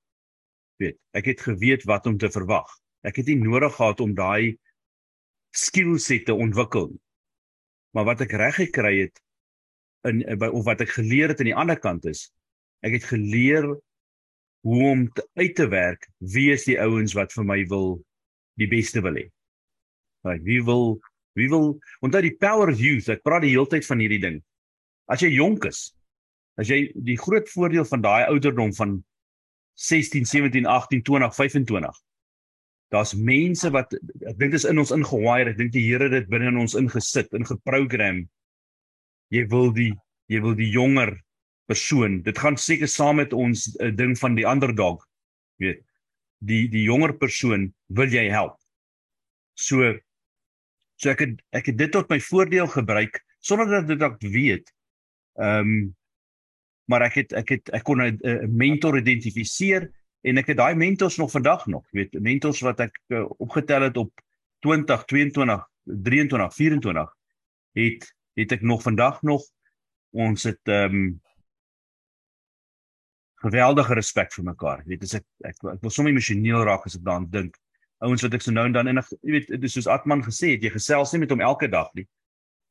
Weet ek het geweet wat om te verwag. Ek het nie nodig gehad om daai skillsette ontwikkel. Maar wat ek reg gekry het in by of wat ek geleer het aan die ander kant is, ek het geleer hoe om te, uit te werk wie is die ouens wat vir my wil die beste wil hê. Right, wie wil wie wil onthou die power of youth, ek praat die hele tyd van hierdie ding. As jy jonk is, as jy die groot voordeel van daai ouderdom van 16, 17, 18, 20, 25 daar's mense wat ek dink dis in ons ingewire ek dink die Here het dit binne in ons ingesit in geprogram. Jy wil die jy wil die jonger persoon dit gaan seker saam met ons 'n uh, ding van die ander dog. Weet die die jonger persoon wil jy help? So so ek het ek het dit tot my voordeel gebruik sonder dat dit ek weet. Ehm um, maar ek het ek het ek kon 'n mentor identifiseer en ek het daai mentors nog vandag nog, jy weet, mentors wat ek uh, opgetel het op 20, 22, 23, 24 het het ek nog vandag nog ons het ehm um, geweldige respek vir mekaar. Jy weet, as ek ek, ek wil sommer emosioneel raak as ek daaraan dink. Ouens wat ek so nou en dan en ek, jy weet, dis soos Atman gesê het, jy gesels nie met hom elke dag nie.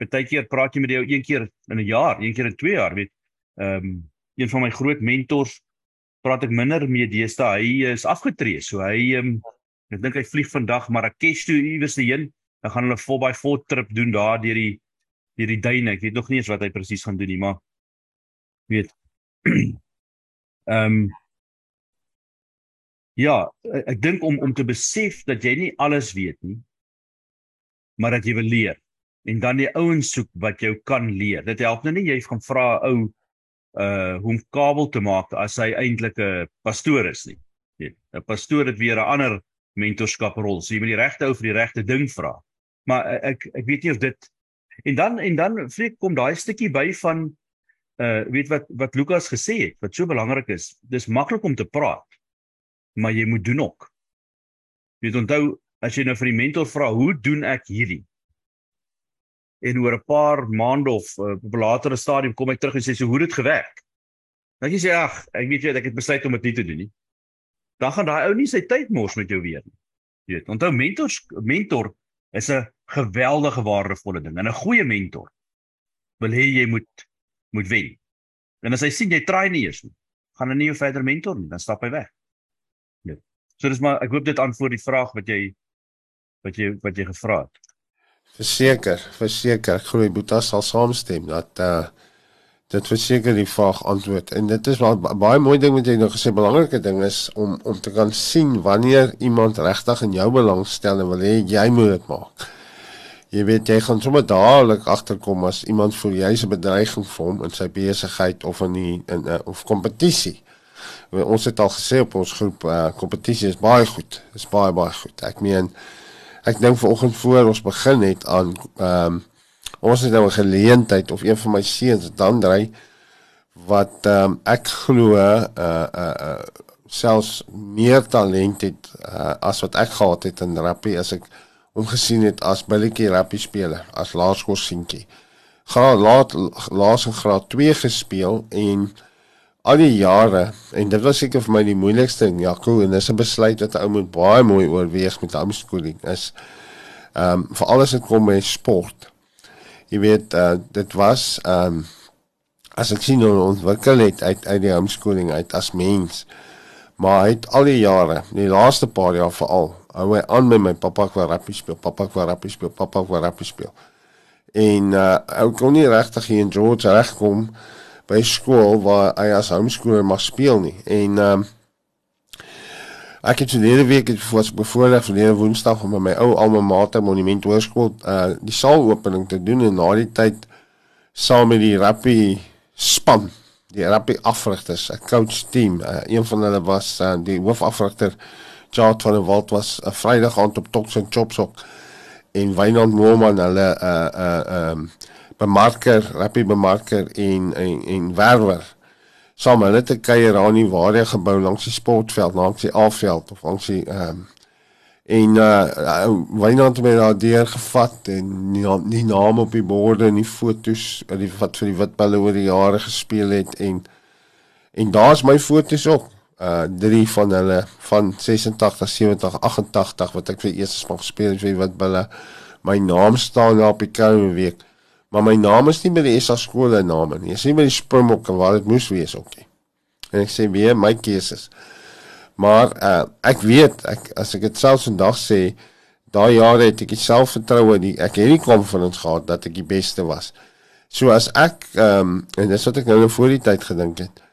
Partykeer praat jy met jou een keer in 'n jaar, een keer in 2 jaar, weet. Ehm um, een van my groot mentors praat ek minder mee deesdae. Hy is afgetree, so hy um, ek dink hy vlieg vandag Marrakesh toe iewers heen. Dan gaan hulle 4x4 trip doen daar deur die deur die duine. Ek weet nog nie eens wat hy presies gaan doen nie, maar weet ehm um, Ja, ek dink om om te besef dat jy nie alles weet nie, maar dat jy wil leer en dan die ouens soek wat jou kan leer. Dit help nou nie jy gaan vra ou uh hoe om kabel te maak as hy eintlik 'n pastoor is nie. 'n pastoor het weer 'n ander mentorskaprol. So jy moet die regte ou vir die regte ding vra. Maar ek ek weet nie of dit en dan en dan vreek kom daai stukkie by van uh weet wat wat Lukas gesê het wat so belangrik is. Dis maklik om te praat maar jy moet doen ook. Jy moet onthou as jy nou vir die mentor vra, hoe doen ek hierdie? En oor 'n paar maande of uh, op 'n latere stadium kom ek terug en sê so hoe het dit gewerk? Dan jy sê ag, ek weet jy ek het besluit om dit nie te doen nie. Dan gaan daai ou nie sy tyd mors met jou weer nie. Jy weet, onthou mentors mentor is 'n geweldige waardevolle ding en 'n goeie mentor wil hê jy moet moet wen. En as hy sien jy try nie eers nie, gaan hy nie jou verder mentor nie, dan stap hy weg. So dis maar ek hoop dit antwoord die vraag wat jy wat jy wat jy gevra het. Verseker, verseker, ek glo Boeta sal saamstem dat uh dit verseker die vraag antwoord en dit is wel baie mooi ding wat jy nou gesê belangrike ding is om om te kan sien wanneer iemand regtig in jou belang stel en wil hê jy moet dit maak. Jy weet jy gaan sommer dadelik agterkom as iemand voel jy's 'n bedreiging vir hom in sy besigheid of in die in 'n uh, of kompetisie ons het al gesê op ons groep uh kompetisie is baie goed. Is baie baie goed. Ek meen ek dink vanoggend voor ons begin het aan ehm um, ons het nou 'n geleentheid of een van my seuns dan dry wat ehm um, ek glo uh uh, uh selfs meer talent het uh, as wat ek gehad het in rugby as ek hom gesien het as billetjie rugby speler as laerskool seentjie. Gaan laat laas in graad 2 gespeel en al die jare en dit was seker vir my die moeilikste ding Jaco en dis 'n besluit wat 'n ou moet baie mooi oorweeg met homeschooling is ehm um, vir alles wat kom by sport. Jy weet uh, dit was ehm um, as ek sien hoe ontwikkel het uit uit die homeschooling uit as mens. Maar hy het al die jare, die laaste paar jaar veral, hou hy aan met my pappa wat rugby speel, pappa wat rugby speel, pappa wat rugby speel. En uh ou kon nie regtig hier in George regkom nie by skool waar hy as homeschooler mag speel nie. En ehm um, ek het verlede week het voor bevoorreg verlede Woensdag om met my ou alma mater monument hoërskool uh die saalopening te doen en na die tyd saam met die rugby span, die rugby afrigters, 'n coach team. Uh, een van hulle was uh, die hoofafrigter Jart van der Walt was 'n uh, Vrydag aand op Toks en Chopsok en Wynand Moorman hulle uh uh ehm um, bemarker, rappie bemarker en en en werwer. Saam hulle te kuier aan die waarde gebou langs die sportveld, langs die afveld of langs die ehm um, en uh Wynand het my daar deur gevat en nie, naam op die borde en die fotos die wat vir die witbulle oor die jare gespeel het en en daar's my fotos ook uh drie van hulle van 86 70 88 wat ek vir eers gespeel het vir witbulle my naam staan daar op die koue week Maar my naam is nie by die SA skole name nie. Dis nie by die Springbokke waar dit moes wees ook nie. En ek sê weer my keuses. Maar uh, ek weet ek as ek dit selfs vandag sê, daai jare het ek selfvertroue nie. Ek het nie confidence gehad dat ek die beste was. So as ek ehm um, en dis wat ek nou voor die tyd gedink het.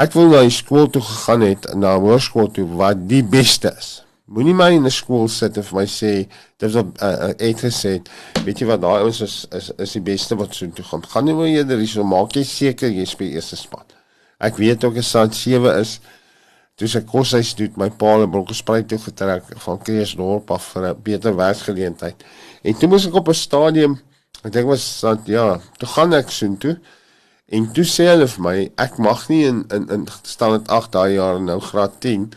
Ek wou na die skool toe gegaan het, na hoërskool toe wat die beste is. Moenie my in 'n skool sit en vir my sê dit was 'n uh, het gesê, weet jy wat daai ons is is is die beste wat so toe gaan. Gaan nie maar eerder hierso maak jy seker jy speel eerste span. Ek weet ook saad 7 is. Toe se koshuis doen my pa en broek gesprei toe getrek van Kreersdorp af vir 'n beter werksgeleentheid. En toe moes ek op 'n stadium, ek dink was saad ja, toe gaan ek so toe. En toe sê hulle vir my ek mag nie in in in staan dit 8 daai jaar nou graad 10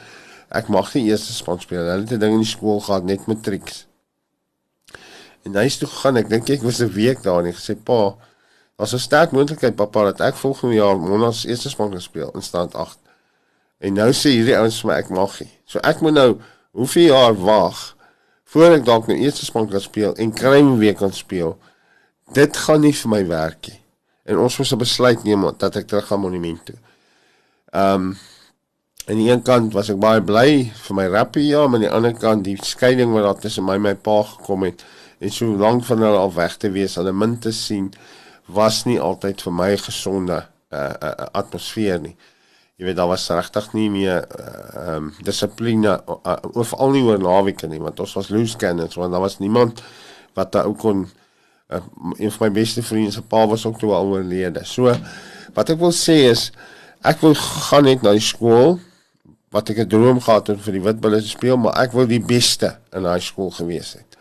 ek mag nie eerste span speel. Hulle het 'n ding in die skool gehad net matrieks. En hy is toe gegaan. Ek dink ek was 'n week daar en ek gesê pa, daar's 'n sterk moontlikheid pappa dat ek volgende jaar Monas eerste span kan speel in stand 8. En nou sê hierdie ouens vir my ek mag nie. So ek moet nou hoeveel jaar wag voor ek dalk nou eerste span kan speel en kry 'n week kan speel. dit gaan nie vir my werk nie. En ons moes 'n besluit neem dat ek terug gaan monument toe. Ehm um, aan die een kant was ek baie bly vir my rappie ja, maar aan die ander kant die skeiding wat daar tussen my en my pa gekom het en so lank van hulle al weg te wees, hulle min te sien was nie altyd vir my gesonde uh, uh, atmosfeer nie. Jy weet daar was regtig nie meer ehm uh, um, dissipline uh, of al nie oor naweke nie, want ons was loose cannons, want daar was niemand wat daar ook kon uh, een van my beste vriende se pa was ook toe al oorlede. So wat ek wil sê is ek wil gaan net na die skool wat ek 'n droom gehad het vir die Witbulle te speel, maar ek wou die beste in daai skool gewees het.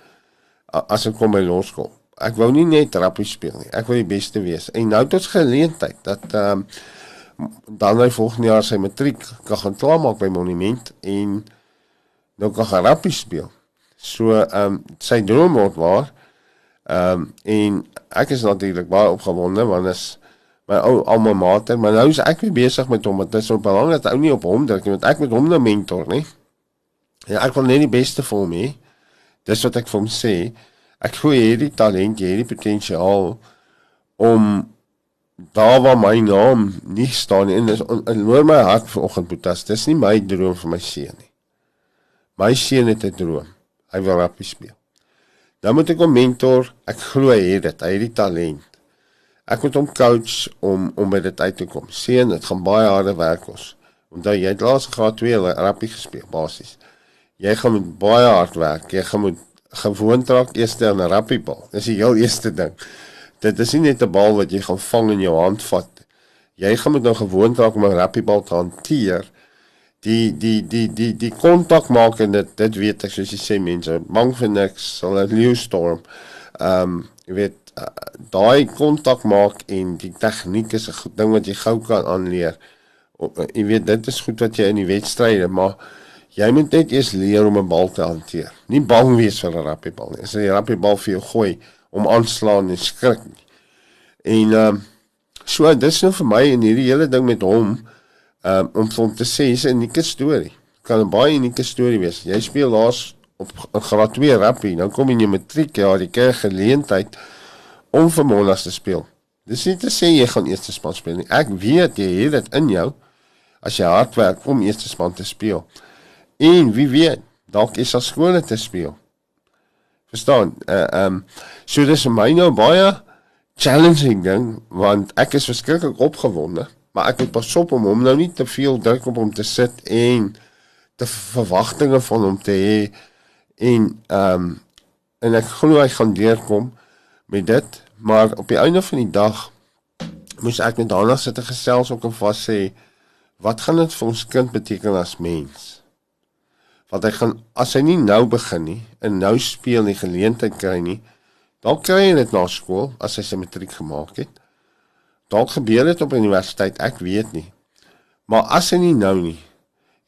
As ek kom by laerskool. Ek wou nie net rappie speel nie. Ek wou die beste wees. En nou het ons geleentheid dat ehm um, dan hy volgende jaar sy matriek kan gaan klaarmaak by Monument en nou kan gaan rappie speel. So ehm um, sy droom word waar. Ehm um, en ek is natuurlik baie opgewonde want is my ou alma mater, maar nou is ek weer besig met hom. Dit is op belangrik dat ou nie op hom druk nie, want ek moet hom nou mentor, nie? Ja, ek wil net die beste vir hom hê. Dis wat ek vir hom sê. Ek voel hierdie talent, hierdie potensiaal om daar waar my naam nie staan nie, en dis in oor my hart vanoggend Boetas. Dis nie my droom vir my seun nie. My seun het 'n droom. Hy wil rappie speel. Dan moet ek hom mentor. Ek glo hy het dit. Hy het die talent. Ek moet hom coach om om by dit uit te kom. Seun, dit gaan baie harde werk kos. Onthou jy het laas graad 2 rappie gespeel basies. Jy gaan met baie hard werk. Jy gaan moet gewoond raak eers aan 'n rappiebal. Dis die heel eerste ding. Dit is nie net 'n bal wat jy gaan vang in jou hand vat. Jy gaan moet nou gewoond raak om 'n rappiebal te hanteer. Die die die die die kontak maak en dit dit weet ek soos jy sê mense, bang vir niks, sal 'n leeu storm. Ehm um, jy weet uh, daai kontak maak en die tegniek is 'n goed ding wat jy gou kan aanleer. Uh, jy weet dit is goed wat jy in die wedstryde, maar jy moet net eers leer om 'n bal te hanteer. Nie bang wees vir 'n rappiebal nie. As jy 'n rappiebal vir jou gooi om aanslaan en skrik. En ehm um, so dis nou vir my en hierdie hele ding met hom um, om van te sê is 'n unieke storie. Kan 'n baie unieke storie wees. Jy speel laas op graad 2 rappie, dan kom jy in matriek, ja, jy kry geleentheid om vir Mollas te speel. Dis nie te sê jy gaan eerste span speel nie. Ek weet jy het dit in jou as jy hard werk om eerste span te speel. En wie weet, dalk is daar skole te speel. Verstaan? Uh um so dis vir my nou baie challenging ding want ek is verskriklik opgewonde, maar ek moet pas op om hom nou nie te veel druk op hom te sit en te verwagtinge van hom te hê en um en ek glo hy gaan deurkom met dit, maar op die einde van die dag moes ek met daarna sit en gesels ook en vas sê wat gaan dit vir ons kind beteken as mens? want hy gaan as hy nie nou begin nie en nou speel nie geleentheid kry nie dan kry hy dit na skool as hy sy matriek gemaak het dalk gebeur dit op universiteit ek weet nie maar as hy nie nou nie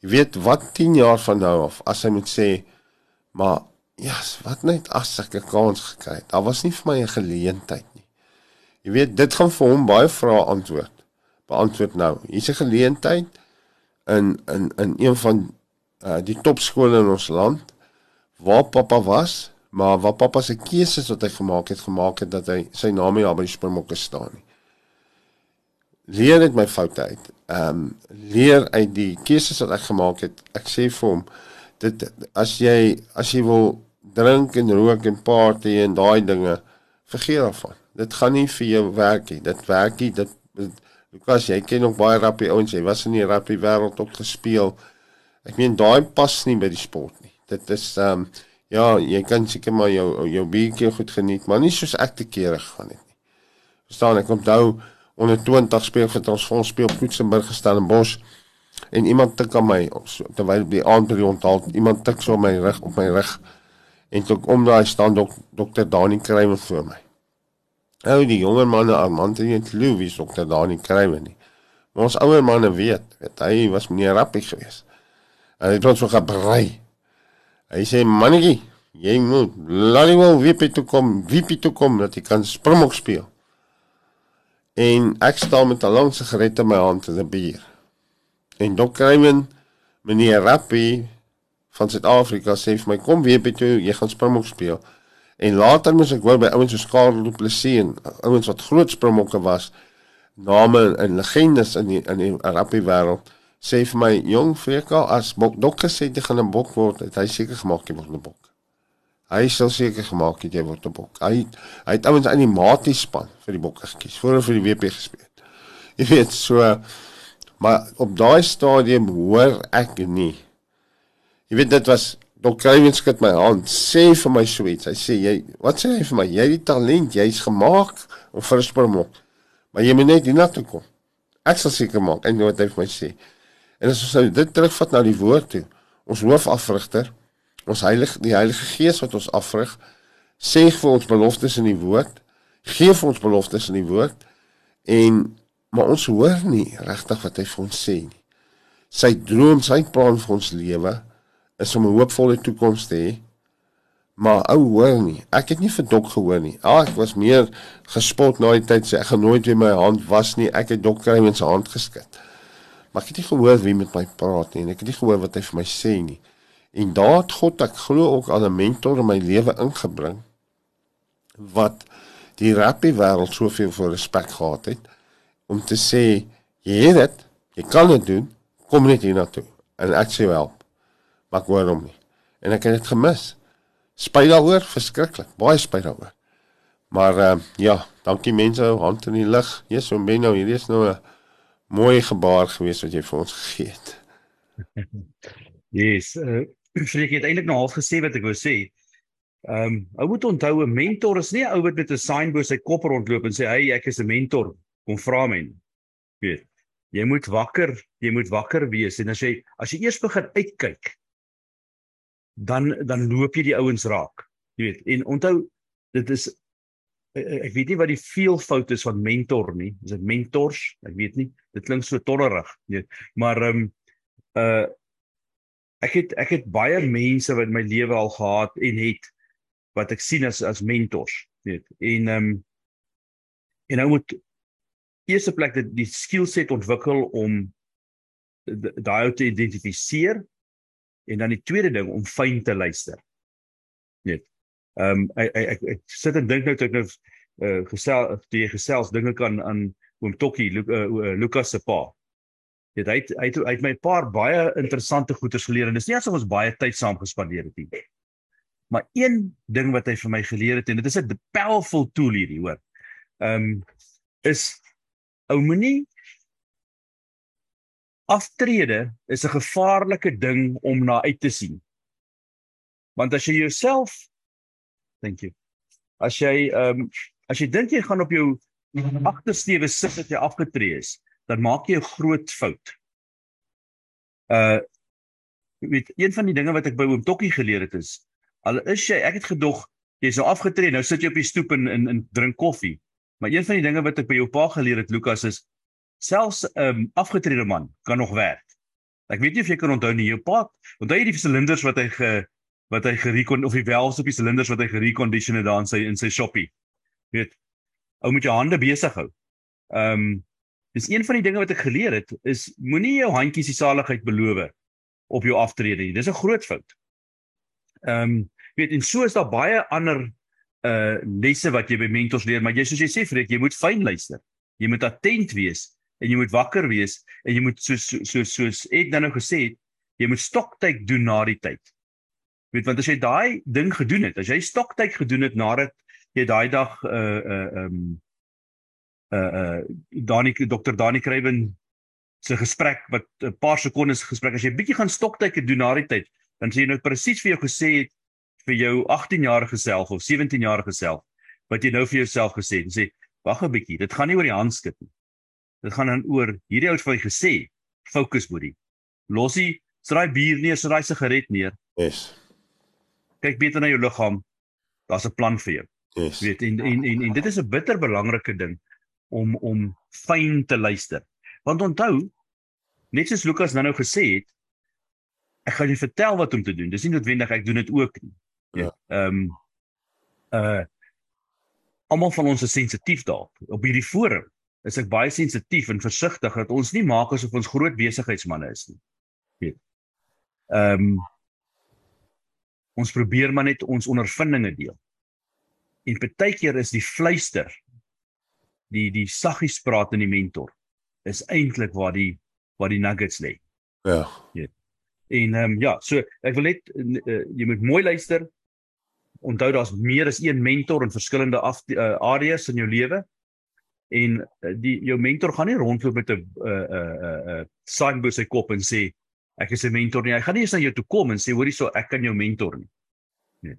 jy weet wat 10 jaar van nou af as hy moet sê maar ja yes, wat net as ek 'n kans gekry het daar was nie vir my 'n geleentheid nie jy weet dit gaan vir hom baie vrae antwoord beantwoord nou hier's 'n geleentheid in in in een van uh die topskole in ons land waar pappa was, maar waar pappa se keuses wat hy gemaak het gemaak het dat hy sy naam nie daar by die Springbokke staan nie. Leer net my foute uit. Ehm um, leer uit die keuses wat ek gemaak het. Ek sê vir hom dit as jy as jy wil drink en rook en party en daai dinge vergeet daarvan. Dit gaan nie vir jou werk nie. Dit werk nie. Dit Lukas, jy ken nog baie rappie ouens. Jy was in die rappie wêreld op gespeel. Ek meen daai pas nie by die sport nie. Dit is ehm um, ja, jy kan seker maar jou jou bietjie goed geniet, maar nie soos ek te kere gaan het nie. Verstaan ek onthou onder 20 speel vir fonds speel Poetsenburg gestel in Bos en iemand tik aan my so, terwyl die aand by onthaal iemand tik so my rug op my rug en toe om daai staan dok, dokter Dani Kruiven voor my. Ou die jonger manne Armand en Louw is dokter Dani Kruiven nie. Maar ons ouer manne weet, weet hy was meneer Rappie geweest. En hy het ons so gebrei. Hy sê mannetjie, jy moet wel weer toe kom, wie toe kom dat jy kan springbok speel. En ek staan met 'n lang sigaret in my hand en 'n bier. En Dok Raymond, meneer Rappie van Suid-Afrika sê vir my kom weer by toe, jy gaan springbok speel. En later moes ek hoor by ouens soos Karel Du Plessis en ouens wat groot springbokke was, name en legendes in die in die rugby wêreld sê vir my jong Freka as bok dokter sê jy gaan 'n bok word, het hy seker gemaak jy word 'n bok. Hy sal seker gemaak het jy word 'n bok. Hy hy het ouens in die matie span vir die bokke gekies voor vir die WP gespeel. Jy weet so maar op daai stadium hoor ek nie. Jy weet dit was Dok Kruiven skud my hand, sê vir my sweet. Hy sê jy, wat sê hy vir my? Jy het die talent, jy's gemaak om vir 'n springbok. Maar jy moet net hiernatoe kom. Ek sal seker maak en wat hy vir my sê. En as ons nou dit terugvat na die woord toe, ons hoofafrigter, ons heilige die Heilige Gees wat ons afrig, sê vir ons beloftes in die woord, gee vir ons beloftes in die woord en maar ons hoor nie regtig wat hy vir ons sê nie. Sy droom, sy plan vir ons lewe is om 'n hoopvolle toekoms te hê Maar ou hoor nie. Ek het nie vir dok gehoor nie. Ah, ek was meer gespot na die tyd sê ek gaan nooit weer my hand was nie. Ek het dok kry sy hand geskit. Maar ek het nie gehoor wie met my praat nie en ek het nie gehoor wat hy vir my sê nie. En het God ek glo ook al 'n mentor in my lewe ingebring wat die rappie wêreld soveel vir respek gehad het om te sê jy het dit, jy kan dit doen, kom net hier na toe. En ek sê wel. Maar ek hoor hom nie. En ek het dit gemis spyt daaroor, verskriklik, baie spyt daaroor. Maar uh, ja, dankie mense, hand in die lug. Jesus, so ben nou, hierdie is nou 'n mooi gebaar gewees wat jy vir ons gegee het. yes, uh, ek het eintlik nou half gesê wat ek wou sê. Ehm, um, ou moet onthou 'n mentor is nie 'n ou wat met 'n sign bo sy kop rondloop en sê, "Hey, ek is 'n mentor." Kom vra my. Weet. Jy moet wakker, jy moet wakker wees en as jy as jy eers begin uitkyk dan dan loop jy die ouens raak. Jy weet, en onthou dit is eh, eh, ek weet nie wat die veelvoud is van mentor nie. Is dit mentors? Ek weet nie. Dit klink so tollerig, weet. Maar ehm um, uh ek het ek het baie mense wat my lewe al gehad en het wat ek sien as as mentors, weet. En ehm um, en nou moet eerste plek dit die skillset ontwikkel om daai te identifiseer En dan die tweede ding om fyn te luister. Net. Ehm um, ek, ek ek ek sit en dink nou toe ek nou uh, gesel die gesels dinge kan aan oom Tokkie Lu, uh, Lukas se pa. Dit hy hy het, hy het my 'n paar baie interessante goeters geleer en dis nie asof ons baie tyd saam gespandeer het nie. Maar een ding wat hy vir my geleer het en dit is 'n powerful tool hierdie hoor. Ehm um, is ou moenie aftrede is 'n gevaarlike ding om na uit te sien. Want as jy jouself thank you. As jy ehm um, as jy dink jy gaan op jou agtersteewe sit dat jy afgetree is, dan maak jy 'n groot fout. Uh weet een van die dinge wat ek by oom Tokkie geleer het is al is jy ek het gedog jy's nou afgetree, nou sit jy op die stoep en en drink koffie. Maar een van die dinge wat ek by jou pa geleer het Lukas is selfs 'n um, afgetrede man kan nog werk. Ek weet nie of jy kan onthou nie, jou pa, onthou jy die silinders wat hy ge wat hy gerekon of die valves op die silinders wat hy gerecondition het daar in sy in sy shoppie. Weet. Ou moet jou hande besig hou. Ehm um, dis een van die dinge wat ek geleer het is moenie jou handjies die saligheid beloof op jou aftrede nie. Dis 'n groot fout. Ehm um, weet en so is daar baie ander uh lesse wat jy by mentors leer, maar jy soos jy sê Fred, jy moet fyn luister. Jy moet attent wees en jy moet wakker wees en jy moet soos soos soos, ek dan nou gesê het, jy moet stoktyd doen na die tyd. Weet want as jy daai ding gedoen het, as jy stoktyd gedoen het nadat jy daai dag uh uh um uh uh Dani dokter Dani Kruiven se gesprek wat 'n paar sekondes gesprek as jy bietjie gaan stoktyd doen na die tyd, dan sê jy nou presies vir jou gesê het vir jou 18 jarige self of 17 jarige self wat jy nou vir jouself gesê het en sê wag 'n bietjie, dit gaan nie oor die handskit nie. Dit gaan dan oor hierdie ou het vir my gesê, fokus boetie. Losie, straai bier neer, straai sigaret neer. Yes. Kyk beter na jou liggaam. Daar's 'n plan vir jou. Yes. Weet en en en en dit is 'n bitter belangrike ding om om fyn te luister. Want onthou, net soos Lukas nou nou gesê het, ek gaan jou vertel wat om te doen. Dis nie noodwendig ek doen dit ook nie. Ja. Ehm um, uh almal van ons is sensitief daarop op hierdie forum is ek baie sensitief en versigtig dat ons nie maak asof ons groot besigheidsmense is nie. Weet. Ehm um, ons probeer maar net ons ondervindinge deel. En partykeer is die fluister die die saggies praat in die mentor is eintlik waar die waar die nuggets lê. Ja. Ja. En ehm um, ja, so ek wil net uh, jy moet mooi luister. Onthou daar's meer as een mentor in verskillende af, uh, areas in jou lewe. En uh, die jou mentor gaan nie rondloop met 'n 'n 'n 'n sign bo sy kop en sê ek is 'n mentor nie. Hy gaan nie eens na jou toe kom en sê hoorie so ek kan jou mentor nie. Nee.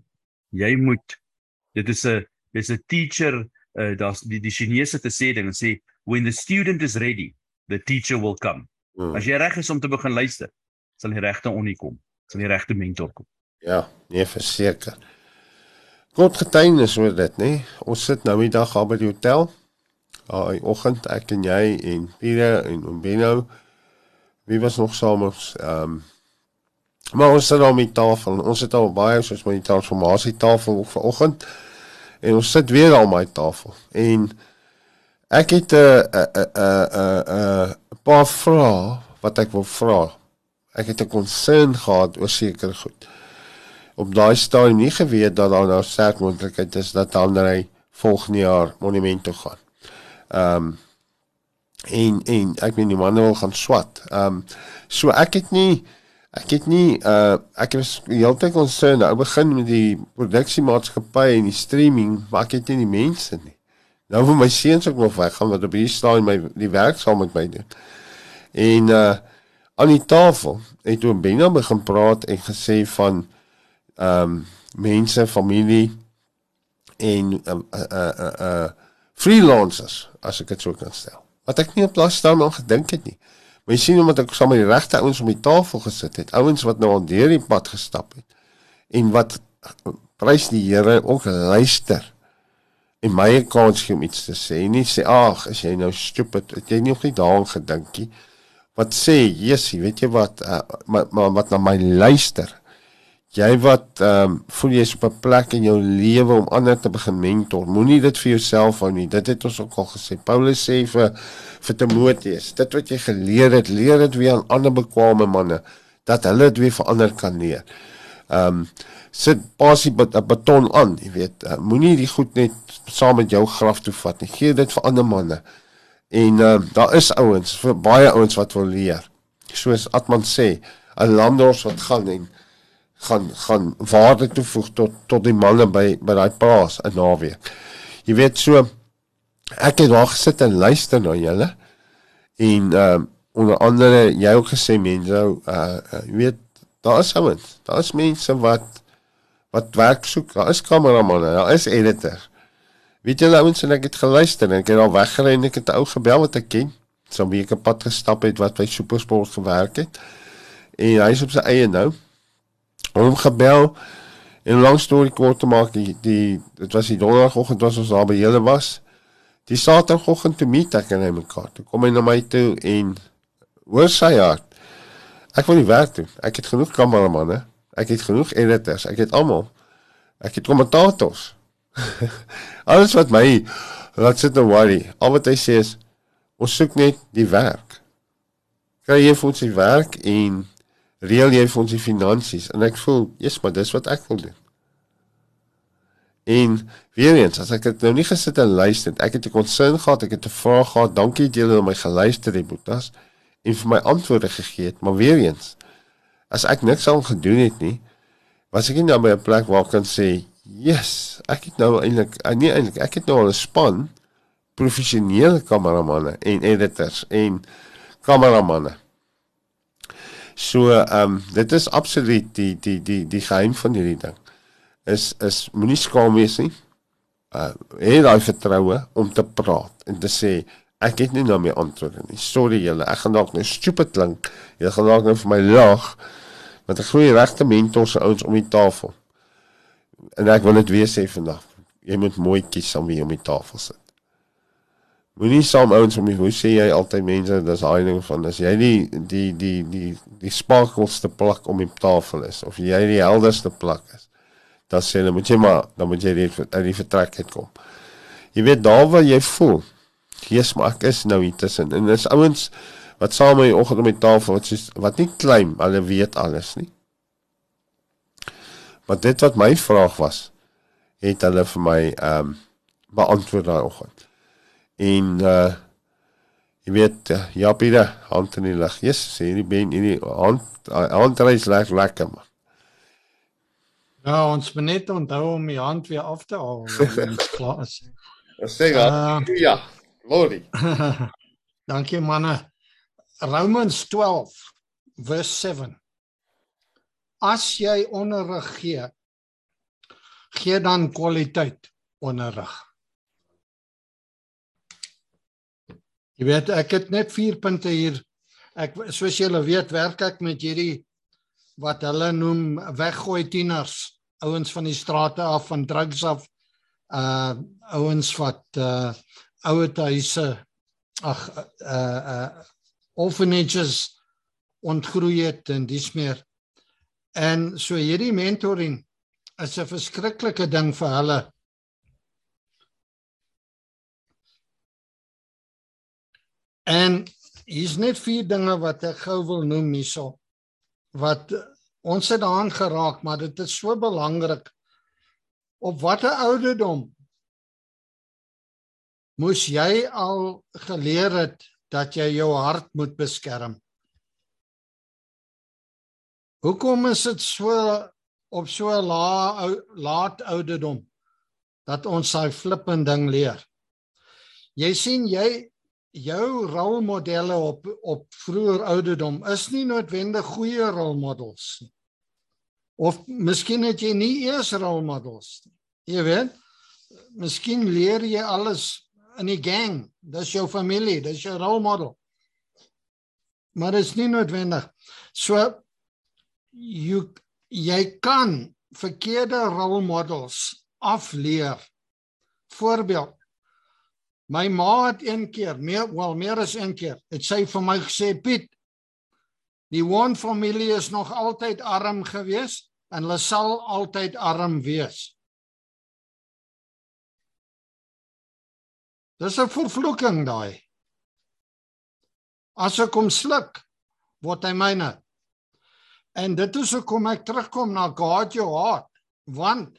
Jy moet dit is 'n dis 'n teacher uh, daar's die die Chinese te sê ding en sê when the student is ready the teacher will come. Hmm. As jy reg is om te begin luister, sal die regte onie kom, sal die regte mentor kom. Ja, nee verseker. Kort getuienis oor dit, nê? Nee? Ons sit nou die dag al by die hotel. Daai oggend ek en jy en Pieter en Ombeno. Wie was nog saam ons ehm um, Maar ons sit al met tafel. Ons het al baie soos met die transformasie tafel vanoggend. En ons sit weer al met tafel. En ek het 'n 'n 'n 'n paar vrae wat ek wil vra. Ek het 'n concern gehad oor sekere goed. Op daai stadium nie geweet dat daar nou sterk moontlikheid is dat Andrei volgende jaar monument toe gaan. Ehm um, en en ek weet nie manne wil gaan swat. Ehm um, so ek het nie ek het nie uh ek was heeltyd concerned. Ek begin met die produksiemaatskappy en die streaming, maar ek het nie die mense nie. Nou vir my seuns ook nog weg gaan wat op hier staan my die werk saam met my doen. En uh aan die tafel het toe Benno begin praat en gesê van ehm um, mense, familie en uh uh uh, uh freelancers as ek dit sou kan stel. Wat ek nie op plaas staan om gedink het nie. Maar jy sien omdat ek saam met die regte ouens om die tafel gesit het, ouens wat nou al deur die pad gestap het en wat prys die Here ook luister en my 'n kans gee om iets te sê. Nie sê ag, as jy nou stupid, het jy nie nog nie daaraan gedink nie. Wat sê Jessie, weet jy wat uh, maar, maar wat na my luister. Jy wat ehm um, voel jy's op 'n plek in jou lewe om ander te begin mentor. Moenie dit vir jouself hou nie. Dit het ons ook al gesê. Paulus sê vir vir Timoteus, dit wat jy geleer het, leer dit weer aan ander bekwame manne dat hulle dit weer vir ander kan leer. Ehm um, sit pasie 'n beton aan, jy weet. Uh, Moenie die goed net saam met jou graf toe vat nie. Gee dit vir ander manne. En uh, daar is ouens, baie ouens wat wil leer. Soos Atman sê, 'n landros wat gaan en gaan gaan waarde toevoeg tot tot die manne by by daai plaas in naweek. Jy weet so ek het daar gesit en luister na julle en ehm uh, onder andere jy ook gesê mense uh jy weet daar is ouens, daar is mense wat wat werk soek. Daar is kameramanne, daar is editors. Weet julle ouens en ek het geluister en ek het al weggery en ek het 'n ou gebel wat ek ken. So 'n week op pad gestap het wat by Supersport gewerk het. En hy is op sy eie nou. Hom gebel en lank storie kort te maak, die die dit was die donderdagoggend was ons daar by julle was. Die saterdagoggend toe meet ek en hy mekaar. Toe kom hy na my toe en hoor sy hart. Ek wil nie werk doen. Ek het genoeg kameramanne. Ek het genoeg editors. Ek het almal. Ek het kommentators. Alles wat my laat sit nou worry. Al wat hy sê is ons soek net die werk. Kry jy vir ons die werk en reël jy vir ons die finansies en ek voel, "Jesus, maar dis wat ek wil doen." En weer eens, as ek dit nou nie gesit en luister, ek het 'n concern gehad, ek het 'n vraag gehad, dankie dat julle my geluister het, Boetas, en vir my antwoorde gegee het, maar weer eens, as ek niks aan gedoen het nie, was ek nie nou by 'n plek waar ek kan sê, "Yes, ek het nou eintlik, eh, nee eintlik, ek het nou al 'n span professionele kameramanne en editors en kameramanne." So, ehm um, dit is absoluut die die die die geheim van hierdie ding. Is is moenie skaam wees nie. Uh hê daai vertroue om te praat en te sê ek het nie nou meer antwoorde nie. Sorry julle, ek gaan dalk nou stupid klink. Julle gaan dalk nou vir my lag. Want ek glo die regte mentors se ouens om die tafel. En ek wil dit weer sê vandag. Jy moet mooi kies om wie om die tafel sit. Moenie saam ouens om die hoe sê jy altyd mense dis daai ding van as jy die die die die die sparkelste plak om die tafel is of jy die helderste plak is dan sê hulle moet jy maar dan moet jy uit die vertrek uitkom. Jy weet daar waar jy voel Jesus maar ek is nou hier tussen en dis ouens wat saam met my oggend op my tafel wat sê wat nie klein hulle weet alles nie. Maar dit wat my vraag was het hulle vir my ehm um, beantwoord daai oggend. En uh jy weet uh, ja Pieter, hand in die lug. Jesus, hierdie ben hierdie hand handreis lekker lekker man. Ja, ons moet net onthou om die hand weer af te haal wanneer dit klaar is. Sê dan. Uh, ja. Glory. Dankie manne. Romans 12 vers 7. As jy onderrig gee, gee dan kwaliteit onderrig. Jy weet ek het net 4 punte hier. Ek soos julle weet werk ek met hierdie wat hulle noem weggooi tieners. Ouens van die strate af van drugs af. Uh ouens wat uh ouer huise ag uh uh orphanages ontgroei het en dis meer. En so hierdie mentoring is 'n verskriklike ding vir hulle en hier's net vier dinge wat ek gou wil noem hierso wat Ons het daaraan geraak, maar dit is so belangrik. Op watter ouderdom moes jy al geleer het dat jy jou hart moet beskerm? Hoekom is dit so op so lae laat ouderdom dat ons daai flippend ding leer? Jy sien jy jou rolmodelle op op vroeë ouderdom is nie noodwendig goeie rolmodels nie. Of miskien het jy nie eers rolmodels nie. Jy weet, miskien leer jy alles in die gang. Dis jou familie, dis jou rolmodel. Maar dit is nie noodwendig. So jy jy kan verkeerde rolmodels afleer. Voorbeeld. My ma het een keer, meer wel meer as een keer, het sy vir my gesê Piet, Die Won familie is nog altyd arm gewees en hulle sal altyd arm wees. Dis 'n vervloeking daai. As ek kom sluk, word hy myne. En dit is hoekom ek terugkom na God jou hart, want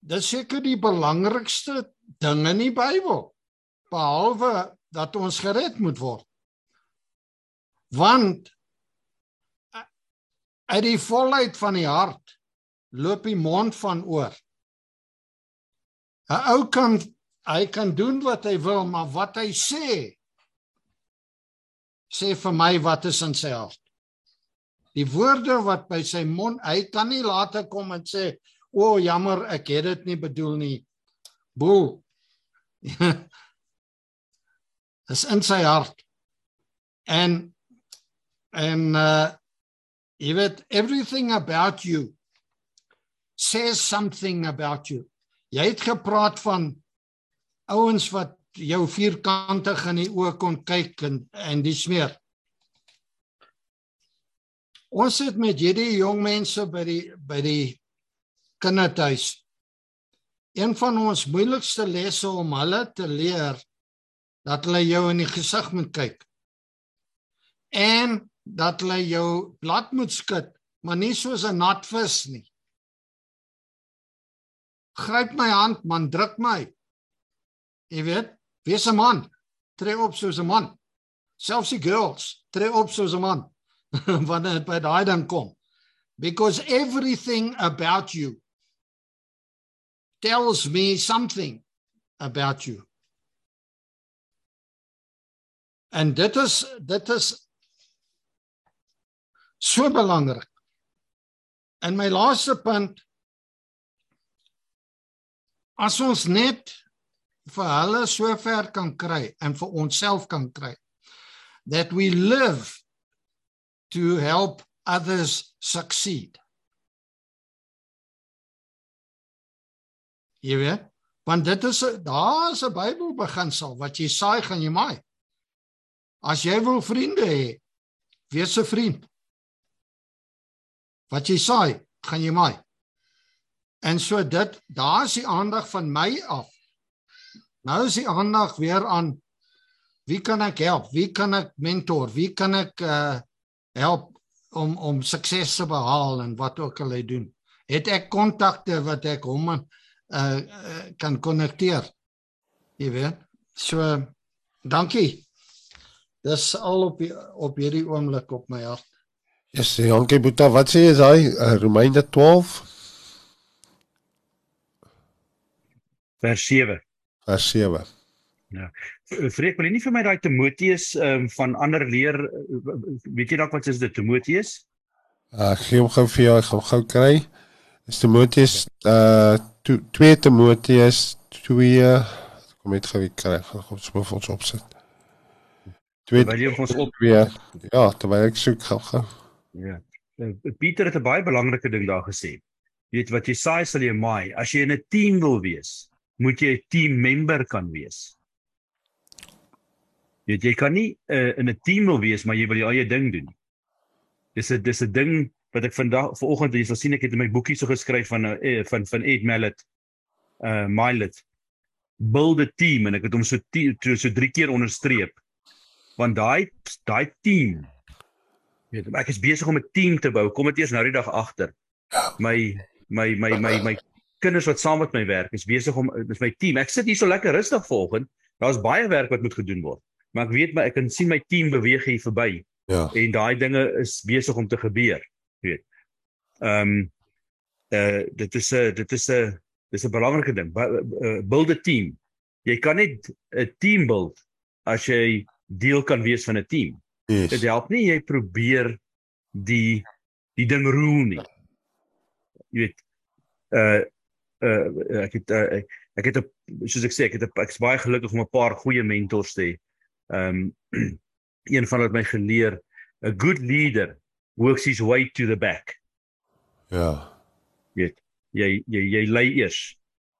dis seker die belangrikste ding in die Bybel behalwe dat ons gered moet word. Want uit die volheid van die hart loop die mond van oor. 'n Ou kan hy kan doen wat hy wil, maar wat hy sê sê vir my wat is in sy hart. Die woorde wat by sy mond, hy kan nie later kom en sê, "O, oh, jammer, ek het dit nie bedoel nie." Boel. Dis in sy hart. En en uh Jy weet everything about you says something about you. Jy het gepraat van ouens wat jou vierkantig in die oë kon kyk en en dis meer. Ons het met hierdie jong mense by die by die kinderhuis. Een van ons moeilikste lesse om hulle te leer dat hulle jou in die gesig moet kyk. En dat hulle jou blad moet skud, maar nie soos 'n nat vis nie. Gryp my hand, man, druk my. Jy weet, wees 'n man. Tree op soos 'n man. Selfs die girls, tree op soos 'n man wanneer dit by daai dan kom. Because everything about you tells me something about you. En dit is dit is so belangrik. En my laaste punt as ons net vir hulle so ver kan kry en vir onsself kan kry that we live to help others succeed. Jy weet, want dit is daar's 'n Bybelbeginsel wat jy saai gaan jy maai. As jy wil vriende hê, wees 'n vriend. Wat jy saai, gaan jy maai. En so dit, daar's die aandag van my af. Nou is die aandag weer aan wie kan ek help? Wie kan ek mentor? Wie kan ek uh help om om sukses te behaal en wat ook al hy doen? Het ek kontakte wat ek hom uh, uh kan konnekteer. Jy weet. So dankie. Dis al op die, op hierdie oomblik op my hart. Ja, yes, dankie Boeta. Wat sê jy daai uh, Romeine 12 vers 7? Vers 7. Ja. Vreek, wil jy nie vir my daai Timoteus um, van ander leer weet jy dalk wat is dit Timoteus? Uh, ek gee hom gou vir jou, ek gaan gou kry. Is Timoteus uh 2 Timoteus 2 kom net gou kry. Gaan ons moet ons opsit. 2 Terwyl ons op weer. Ja, terwyl ek soek gou. Ja. Uh, Pieter het 'n baie belangrike ding daar gesê. Jy weet wat jy saai sal jy maai. As jy in 'n team wil wees, moet jy 'n team member kan wees. Jy weet jy kan nie uh, in 'n team wil wees maar jy wil jou eie ding doen. Dis 'n dis 'n ding wat ek vandag vanoggend hier sal sien ek het in my boekie so geskryf van uh, van van Ed Mallet uh Milet build a team en ek het hom so to, so drie keer onderstreep. Want daai daai team weet ek is besig om 'n team te bou. Kom dit eers nou die dag agter. My my my my my kinders wat saam met my werk is besig om dis my team. Ek sit hier so lekker rustig vanoggend. Daar's baie werk wat moet gedoen word. Maar ek weet my ek kan sien my team beweeg hier verby. Ja. En daai dinge is besig om te gebeur. Ehm um, uh dit is 'n dit is 'n dis 'n belangrike ding. Uh, build 'n team. Jy kan net 'n team build as jy deel kan wees van 'n team. Yes. Dit help nie jy probeer die die ding roel nie. Jy weet uh uh ek het uh, ek het 'n soos ek sê ek het ek is baie gelukkig om 'n paar goeie mentors te hê Ehm um, een van wat my geleer, a good leader works his way to the back. Ja. Weet, jy jy jy lê eers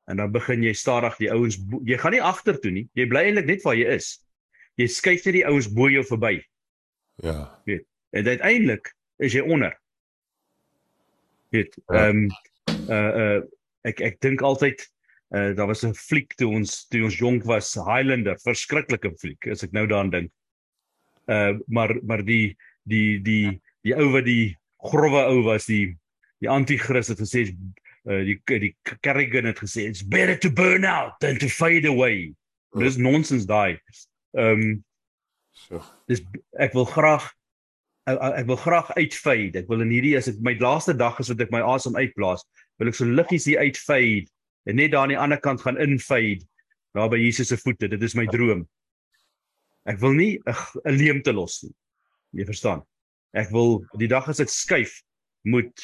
en dan begin jy stadig die ouens jy gaan nie agtertoe nie. Jy bly eintlik net waar jy is. Jy skuif net die ouens bo jou verby. Ja. Weet. En uiteindelik is jy onder. Weet, ehm um, uh uh ek ek dink altyd Uh daar was 'n fliek toe ons toe ons jonk was, Highlander, verskriklike fliek as ek nou daaraan dink. Uh maar maar die die die die ou wat die grouwe ou was, die die anti-kris het gesê uh die die Kerrigan het gesê it's better to burn out than to fade away. Oh. Dis nonsens daai. Ehm um, so. Dis ek wil graag ek, ek wil graag uitfade. Ek wil in hierdie as ek my laaste dag is wat ek my asem uitblaas, wil ek so liggies hier uitfade en net daar aan die ander kant gaan infade daar by Jesus se voete. Dit is my droom. Ek wil nie 'n leemte los nie. Jy verstaan? Ek wil die dag as ek skuif moet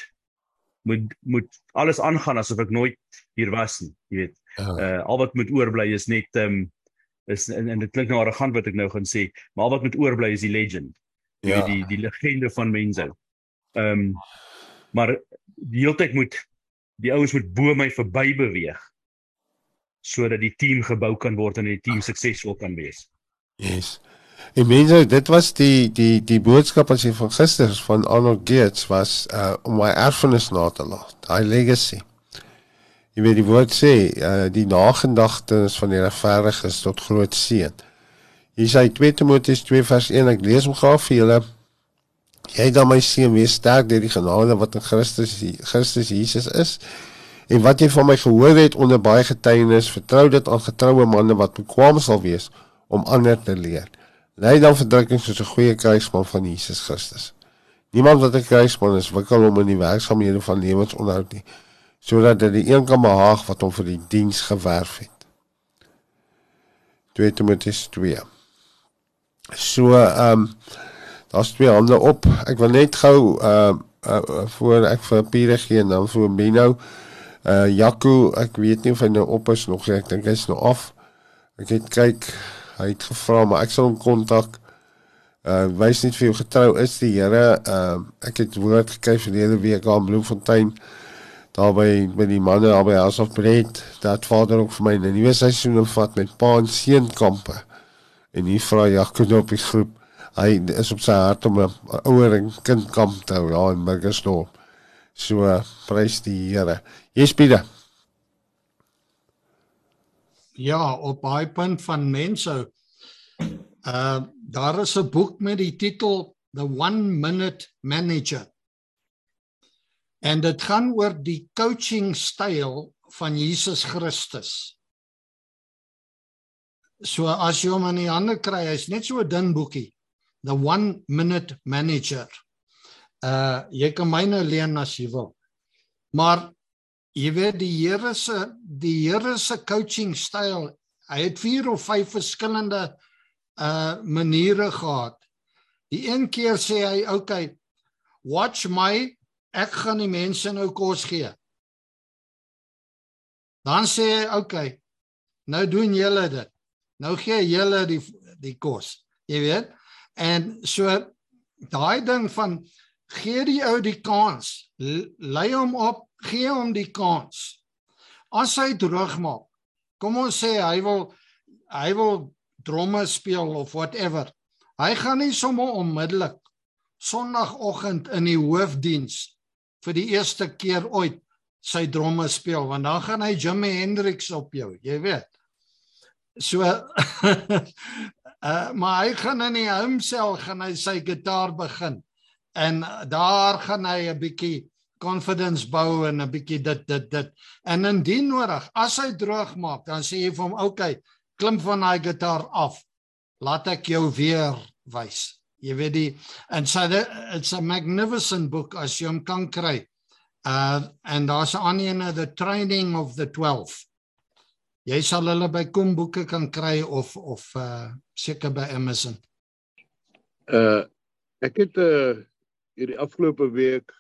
moet moet alles aangaan asof ek nooit hier was nie, jy weet. Uh al wat moet oorbly is net ehm um, is en, en dit klink nou arrogant wat ek nou gaan sê, maar al wat moet oorbly is die legend. Ja. Die die die legende van mense. Ehm um, maar die hele tyd moet die ouens moet bo my verby beweeg sodat die team gebou kan word en die team suksesvol kan wees. Yes. En mense, dit was die die die boodskap as jy van gister van Arnold Gates was uh om my erfenis na te laat. Daai legacy. Jy weet die woord sê uh die nagedagtes van die regverdiges tot groot seën. Hier sê 2 Timoteus 2 vers 1 ek lees hom graag vir julle. Jy dan my seun wees sterk deur die genade wat in Christus Christus Jesus is. En wat jy van my gehoor het onder baie getuienis, vertrou dit aan getroue manne wat bekwam sal wees om ander te leer. Lei dan verdrukking soos 'n goeie kruisman van Jesus Christus. Niemand wat 'n kruisman is, wikkel hom in die werksamehede van lewensonderhoud nie, sodat dit die een kan behaag wat hom vir die diens gewerf het. 2 Timoteus 2. So ehm um, daar's twee hande op. Ek wil net gou uh, uh voor ek vir Pierre gee en dan vir Mino. Uh Jaco, ek weet nie of hy nou op is nog nie. Ek dink hy's nou af. Ek het kyk, hy het gevra maar ek sal hom kontak. Uh wys net vir jou getrou is die Here. Uh ek het woord gekry hele week aan Bloemfontein. Daarby met die manne albei as of breed dat vader ook vir my 'n nuwe seisoen vat met pa en seun kampe. En hier vra Jaco op die groep hy is op sy hart om 'n ouer en kind kamp te hou daar in Burgersdorp. So prys die Here. Jy's Pieter. Ja, op baie punt van mense. Uh daar is 'n boek met die titel The 1 Minute Manager. En dit gaan oor die coaching styl van Jesus Christus. So as jy hom in die hande kry, hy's net so 'n dun boekie. The 1 minute manager. Uh jy kan myne leen as jy wil. Maar jy weet die Here se die Here se coaching styl, hy het 4 of 5 verskillende uh maniere gehad. Die een keer sê hy, "Oké, okay, watch my, ek gaan die mense nou kos gee." Dan sê hy, "Oké, okay, nou doen julle dit. Nou gee julle die die kos." Jy weet? En so daai ding van gee die ou die kans, lei hom op, gee hom die kans. As hy terugmaak. Kom ons sê hy wil hy wil dromme speel of whatever. Hy gaan nie sommer onmiddellik Sondagoggend in die hoofdiens vir die eerste keer ooit sy dromme speel want dan gaan hy Jimi Hendrix op jou, jy weet. So uh maar hy gaan in die homsel gaan hy sy gitaar begin en daar gaan hy 'n bietjie confidence bou en 'n bietjie dit dit dit en indien nodig as hy droog maak dan sê jy vir hom okay klim van daai gitaar af. Laat ek jou weer wys. Jy weet die and so that, it's a magnificent book as jy hom kan kry. Uh and daar's 'n ander the training of the 12. Jy sal hulle by Kom boeke kan kry of of uh seker by Amazon. Uh ek het uh hierdie afgelope week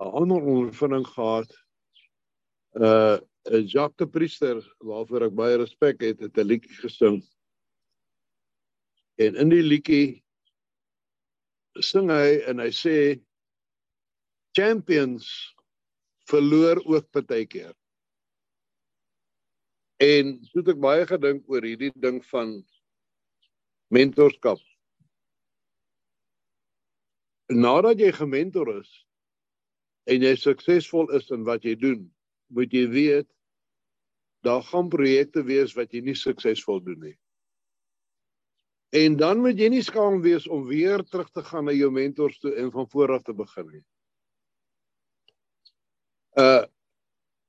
'n ander ondervinding gehad. Uh Jacques de Priester waarvoor ek baie respek het, het 'n liedjie gesing. En in die liedjie sing hy en hy sê champions verloor ook baie keer. En so het ek baie gedink oor hierdie ding van mentorskap. Nadat jy gementor is en jy suksesvol is in wat jy doen, moet jy weet daar gaan projekte wees wat jy nie suksesvol doen nie. En dan moet jy nie skaam wees om weer terug te gaan na jou mentors toe en van voor af te begin nie. Uh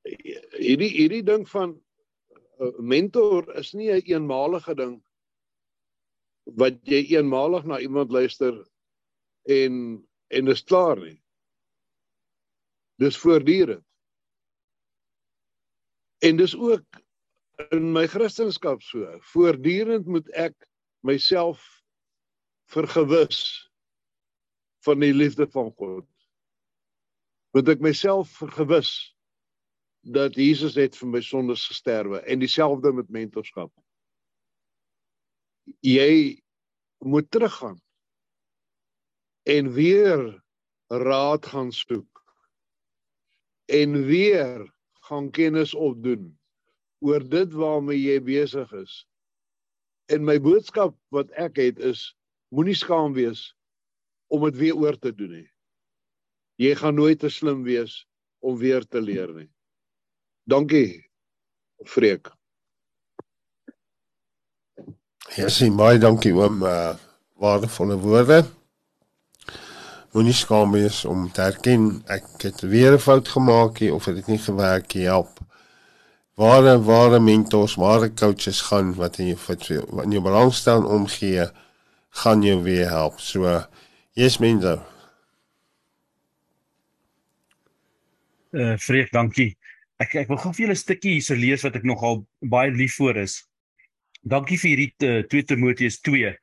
hierdie hierdie ding van uh, mentor is nie 'n een eenmalige ding wat jy eenmalig na iemand luister en en is klaar nie. Dis voortdurend. En dis ook in my kristendom so. Voortdurend moet ek myself vergewis van die liefde van God. Moet ek myself vergewis dat Jesus het vir my sondes gesterwe en dieselfde met mentorskap. Jy moet teruggaan en weer raad gaan soek en weer gaan kennis opdoen oor dit waarmee jy besig is. En my boodskap wat ek het is moenie skaam wees om dit weer oor te doen nie. Jy gaan nooit te slim wees om weer te leer nie. Dankie. Freek. Ja, sien baie dankie oom uh waardevolle woorde moenie skaam wees om te erken ek het weer 'n fout gemaak hier of het dit nie gewerk nie. Help. Ware ware mentors ware coaches gaan wat in jou wat in jou belangstel omgee gaan jou weer help. So yes mense uh vreek dankie. Ek ek wil gou vir julle 'n stukkie hierso lees wat ek nogal baie lief voor is. Dankie vir hierdie uh, 2 Timoteus 2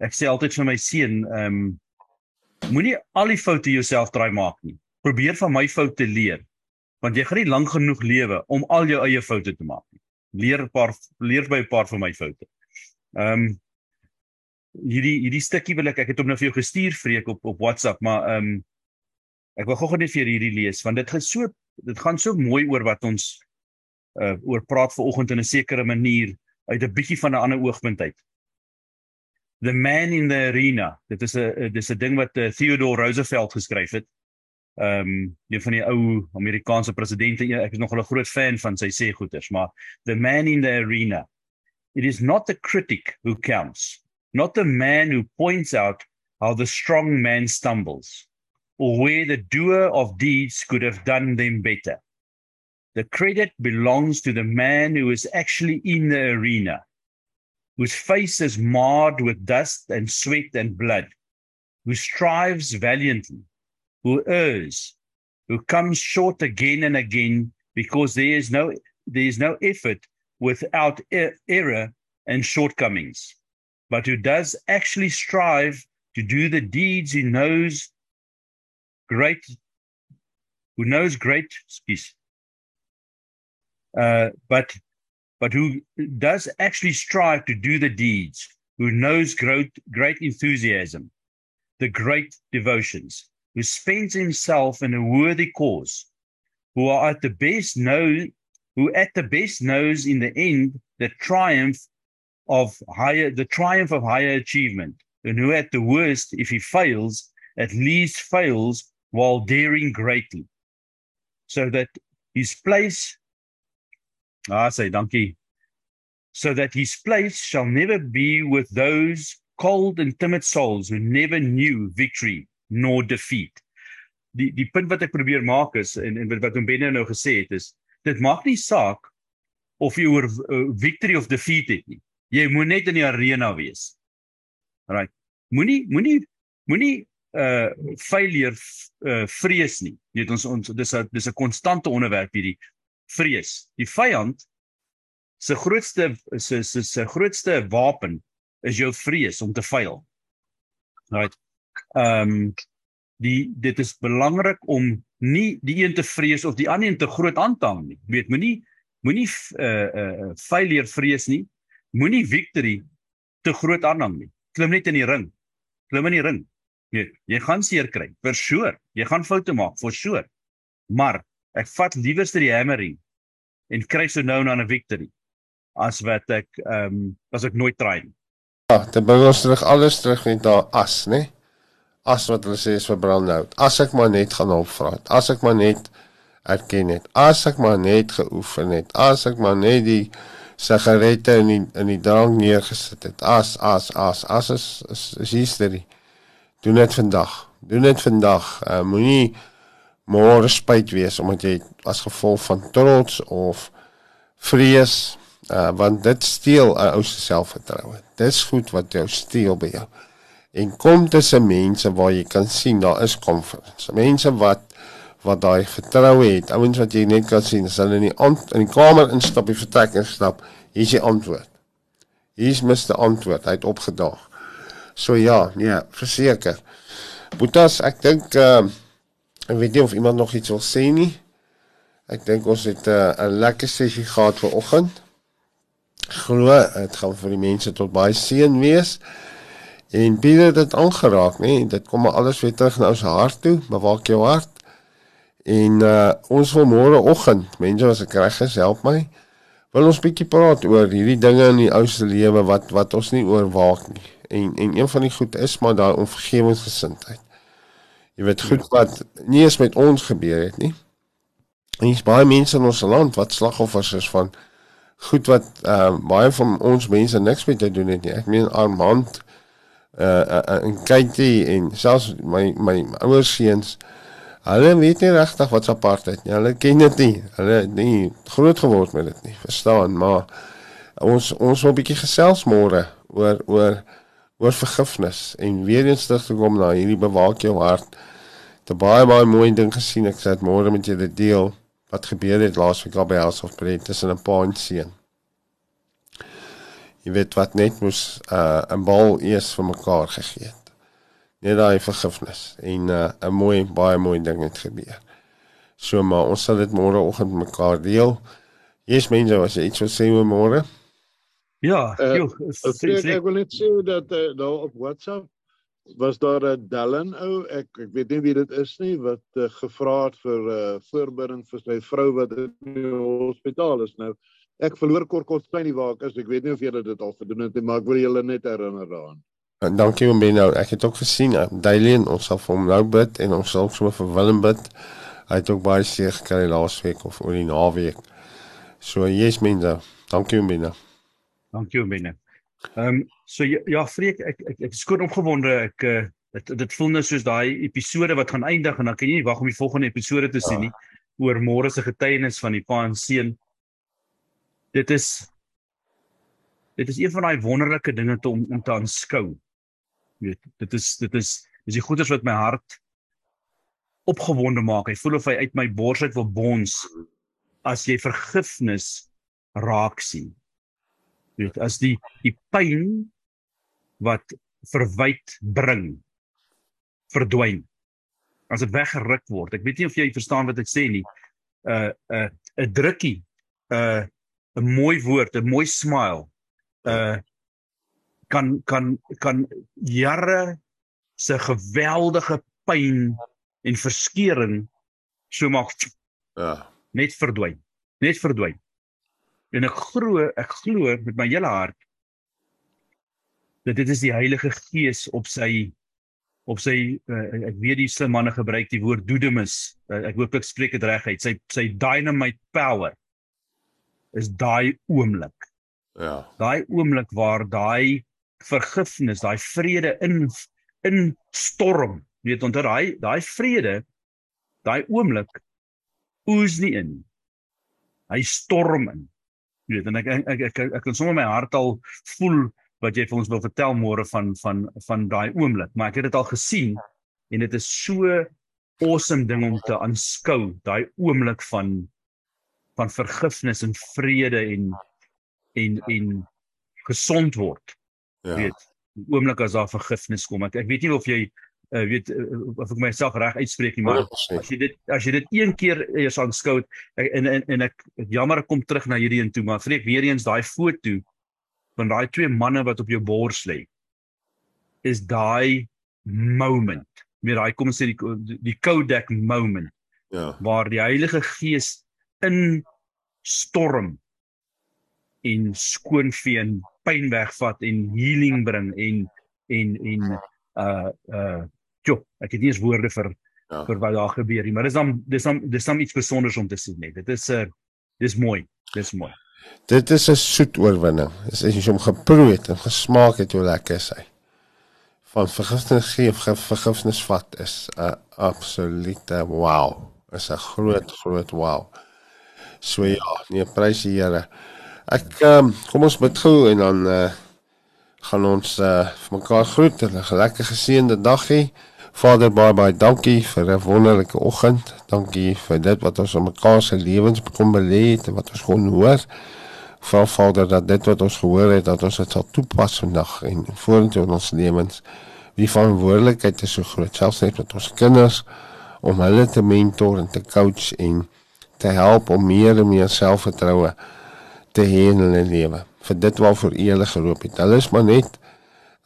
ek sê altyd vir my seun ehm um, Moenie al die foute jouself draai maak nie. Probeer van my foute leer. Want jy gaan nie lank genoeg lewe om al jou eie foute te maak nie. Leer 'n paar leer by 'n paar van my foute. Ehm um, hierdie hierdie stukkie wil ek ek het hom nou vir jou gestuur vreek op op WhatsApp, maar ehm um, ek wil gou-gou net vir hierdie lees want dit gaan so dit gaan so mooi oor wat ons uh oor praat vanoggend in 'n sekere manier uit 'n bietjie van 'n ander oogpunt uit. The Man in the Arena. Dit is 'n dis 'n ding wat uh, Theodore Roosevelt geskryf het. Ehm um, een van die ou Amerikaanse presidente. Ek is nogal 'n groot fan van sy sê goeters, maar The Man in the Arena. It is not the critic who counts, not the man who points out how the strong man stumbles or where the doer of deeds could have done them better. the credit belongs to the man who is actually in the arena, whose face is marred with dust and sweat and blood, who strives valiantly, who errs, who comes short again and again because there is no there is no effort without er- error and shortcomings, but who does actually strive to do the deeds he knows great who knows great excuse uh, but but who does actually strive to do the deeds who knows great great enthusiasm the great devotions who spends himself in a worthy cause who are at the best know who at the best knows in the end the triumph of higher the triumph of higher achievement and who at the worst if he fails at least fails while daring greatly so that his place ah say dankie so that his place shall never be with those cold and timid souls who never knew victory nor defeat. Die die punt wat ek probeer maak is en en wat Benne nou gesê het is dit maak nie saak of jy oor uh, victory of defeat het nie. Jy moet net in die arena wees. Right moenie moenie moenie uh failure uh vrees nie. Jy weet ons ons dis 'n dis 'n konstante onderwerp hierdie vrees. Die vyand se grootste se se se grootste wapen is jou vrees om te faal. Right. Ehm um, die dit is belangrik om nie die een te vrees of die ander een te groot aan te hang nie. Weet moenie moenie uh uh failure vrees nie. Moenie victory te groot aanhang nie. Klim net in die ring. Klim in die ring. Jy jy gaan seer kry, vir sure. Jy gaan foute maak, vir sure. Maar ek vat liewerste die hammering en kry so nou na 'n victory as wat ek ehm um, as ek nooit try nie. Ja, dit bring ons terug alles terug net daar as, né? As wat hulle sê is vir brandhout. As ek maar net gaan opvra. As ek maar net erken het. As ek maar net geoefen het. As ek maar net die sigarette in die, in die drank neergesit het. As as as as is is, is history. Doen dit vandag. Doen dit vandag. Uh, Moenie môre spyt wees omdat jy as gevolg van trots of vrees uh, want dit steel 'n ou se selfvertroue. Dis goed wat jou steel by jou. En kom tussen mense waar jy kan sien daar is confidence. Mense wat wat daai vertroue het. Ouens wat jy net kan sien as hulle in die ant, in die kamer instap, die vertrek instap, hier is die antwoord. Hier is Mr. Antwoord. Hy het opgedaag. So ja, nee, verseker. Boetas, ek dink uh ek weet nie of iemand nog iets wil sê nie. Ek dink ons het 'n uh, lekker sessie gehad vir oggend. Glo, dit gaan vir die mense tot baie seën wees. En Pieter het dit aangeraak, nê? Dit kom maar alles weer terug na ons hart toe, bewaak jou hart. En uh ons wil môre oggend, mense as ek reg is, help my. Wil ons bietjie praat oor hierdie dinge in die ou se lewe wat wat ons nie oorwaak nie en en een van die goed is maar daai onvergewensgesindheid. Jy weet goed wat nie eens met ons gebeur het nie. En hier's baie mense in ons land wat slagoffers is van goed wat ehm uh, baie van ons mense niks mee te doen het nie. Ek meen Armand uh, uh en Katie en selfs my my ouers seuns hulle weet nie regtig wat apartheid nie. Hulle ken dit nie. Hulle het nie groot geword met dit nie. Verstaan, maar ons ons wil 'n bietjie gesels môre oor oor oor vergifnis en weer eens terug te kom na hierdie bewaak jou hart. Te baie baie mooi ding gesien ek sê môre met julle deel wat gebeur het laasweek op by House of Prayer tussen 'n pa en seun. Jy weet wat net moes uh, 'n bal eers vir mekaar gegee het. Net daai vergifnis en uh, 'n mooi baie mooi ding het gebeur. So maar ons sal dit môre oggend mekaar deel. Jy's mense as jy iets wil sê oor môre? Ja, Uh, joh, Ek ek wil net sê dat uh, daar op WhatsApp was daar 'n Dallin ou, ek ek weet nie wie dit is nie wat uh, gevra het vir 'n uh, voorbereiding vir sy vrou wat in die hospitaal is nou. Ek verloor klein nie waar ek is. Ek weet nie of julle dit al gedoen het nie, maar ek wil julle net herinner daaraan. En dankie om binne nou. Ek het ook gesien uh, Dailien ons sal vir hom nou bid en ons sal ook sommer vir Willem bid. Hy het ook baie seer gekry laasweek of oor die naweek. So jy's mense. Dankie om binne. Dankie Benne. Ehm um, so ja, ja Freek ek ek ek skoon opgewonde ek uh, dit dit voel nou soos daai episode wat gaan eindig en dan kan jy nie wag om die volgende episode te sien nie. oor môre se getuienis van die pa en seun. Dit is dit is een van daai wonderlike dinge te om om te aanskou. Jy weet, dit is dit is dis die goeders wat my hart opgewonde maak. Hy voel of hy uit my bors uit wil bons as jy vergifnis raak sien. Weet, as die die pyn wat verwyd bring verdwyn as dit weggeruk word. Ek weet nie of jy verstaan wat ek sê nie. Uh uh 'n drukkie, uh 'n mooi woord, 'n mooi smile. Uh kan kan kan jare se geweldige pyn en verskeuring so maak Ja. net verdwyn. Net verdwyn. En ek glo, ek glo met my hele hart dat dit is die Heilige Gees op sy op sy uh, ek weet die slim manne gebruik die woord dudamus. Uh, ek hoop ek spreek dit reg uit. Sy sy dynamite power is daai oomblik. Ja. Daai oomblik waar daai vergifnis, daai vrede in in storm. Weet onder daai daai vrede, daai oomblik oes nie in. Hy storm in. Jy weet en ek ek ek, ek, ek kan sommer my hart al voel wat jy vir ons wil vertel môre van van van daai oomblik, maar ek het dit al gesien en dit is so awesome ding om te aanskou, daai oomblik van van vergifnis en vrede en en en gesond word. Ja. Weet, oomblik as daar vergifnis kom. Ek, ek weet nie of jy uh, weet uh, of ek myself reg uitspreek nie, maar 100%. as jy dit as jy dit een keer eers aanskou en en en ek jammer ek kom terug na hierdie een toe, maar vreek weer eens daai foto van daai twee manne wat op jou bors lê is daai moment. Weer daai kom ons sê die die Kodak moment Ja. waar die Heilige Gees in storm en skoonvee en pyn wegvat en healing bring en en en uh uh jo, ek het nie eens woorde vir Ja. vir wat daar gebeur nie, maar dis dan dis dan dis dan iets spesiaals om te sien net. Dit is 'n uh, dis mooi. Dis mooi. Dit is 'n soet oorwinning. Dis as jy hom geproe het en gesmaak het hoe lekker is hy. Van vergifnis gee of vergifnis vat is 'n absolute wow. Is 'n groot groot wow. So ja, nee, prys die Here. Ek um, kom ons bid gou en dan uh, gaan ons uh, vir mekaar groet en 'n lekker geseënde dag hê. Vader baie baie dankie vir 'n wonderlike oggend. Dankie vir dit wat ons in mekaar se lewens kom belê het en wat ons kon hoor. Vra Vader dat dit wat ons gehoor het dat ons dit sal toepas vandag en vorentoe in ons lewens. Die verantwoordelikheid is so groot, selfs net met ons kinders om hulle te mentor en te coach en te help om meer en meer selfvertroue te hê in hulle lewe. Vir dit waarvoor U hulle geroep het. Hulle is maar net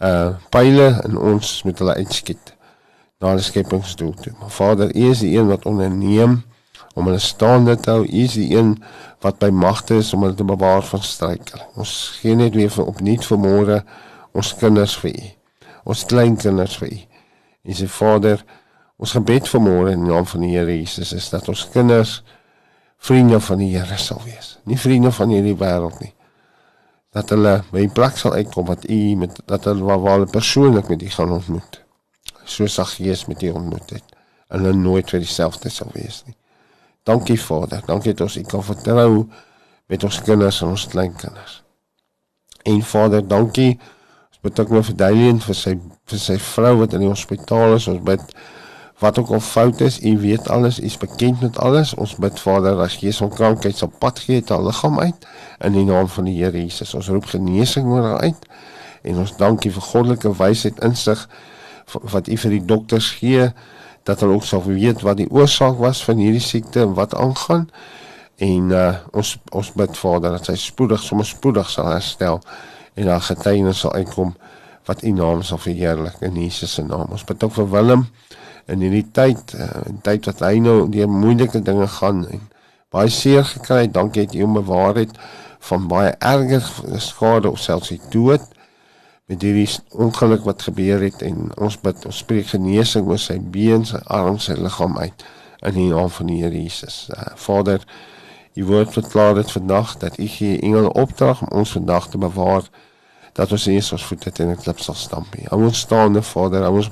uh pile en ons moet hulle uitskiet na die skepingsdoel toe. Maar Vader, U is die een wat onderneem om hulle staande te hou. U is die een wat by magte is om hulle te bewaar van struikeling. Ons gee net weer vir opnuut vanmôre ons kinders vir U. Ons kleinkinders vir U. En sê Vader, ons gebed vanmôre in die naam van die Here Jesus is dat ons kinders vriende van die Here sal wees. Nie vriende van hierdie wêreld nie. Dat hulle by plek sal uitkom wat U met dat hulle waar hulle persoonlik met U gaan ontmoet. Soos Saggees met U ontmoet het. En hulle nooit weer dieselfde sal wees nie. Dankie Vader, dankie dat ons U kan vertrou met ons kinders en ons kleinkinders. En Vader, dankie. Bid ook nou vir Dailien vir sy vir sy vrou wat in die hospitaal is. Ons bid wat ook al fout is, U weet alles, U is bekend met alles. Ons bid Vader as gees van krankheid sal pad gee uit haar liggaam uit in die naam van die Here Jesus. Ons roep genesing oor haar uit en ons dankie vir goddelike wysheid insig wat U vir die dokters gee dat hulle ook sal weet wat die oorsaak was van hierdie siekte en wat aangaan. En uh, ons ons bid Vader dat sy spoedig, sommer spoedig sal herstel en haar getuienis sal uitkom wat U naam sal verheerlik in Jesus se naam. Ons bid ook vir Willem in hierdie tyd, uh, in tyd wat hy nou deur moeilike dinge gaan en baie seer gekry het. Dankie dat U hom bewaar het van baie erger skade of selfs die dood met hierdie ongeluk wat gebeur het en ons bid ons spreek genesing oor sy been, sy arm, sy liggaam uit in die naam van die Here Jesus. Uh, Vader, u woord verklaar dit vandag dat u gee engele opdrag om ons vandag te bewaar dat ons nie ons voete teen 'n klip sal stamp nie. Hou ons staande, Vader, hou ons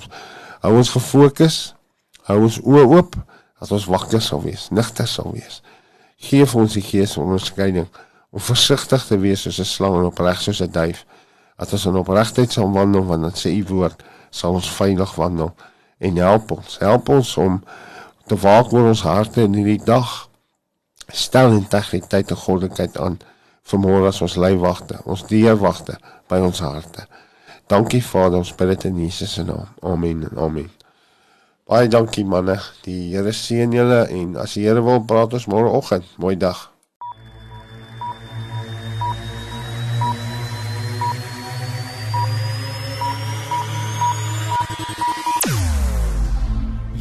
hou ons gefokus. Hou ons oë oop, Dat ons wakker sal wees, nigter sal wees. Geef ons die gees van onderskeiding om versigtig te wees soos 'n slang en opreg soos 'n duif. Dat ons in opregtheid sal wandel want dit sê u woord sal ons veilig wandel en help ons. Help ons om te waak oor ons harte in hierdie dag. Stel integriteit en goddelikheid aan vanmôre as ons leiwagte, ons deurwagte by ons harte. Dankie Vader, ons bid dit in Jesus se naam. Amen en amen. Baie dankie manne. Die Here seën julle en as die Here wil praat ons môreoggend. Mooi dag.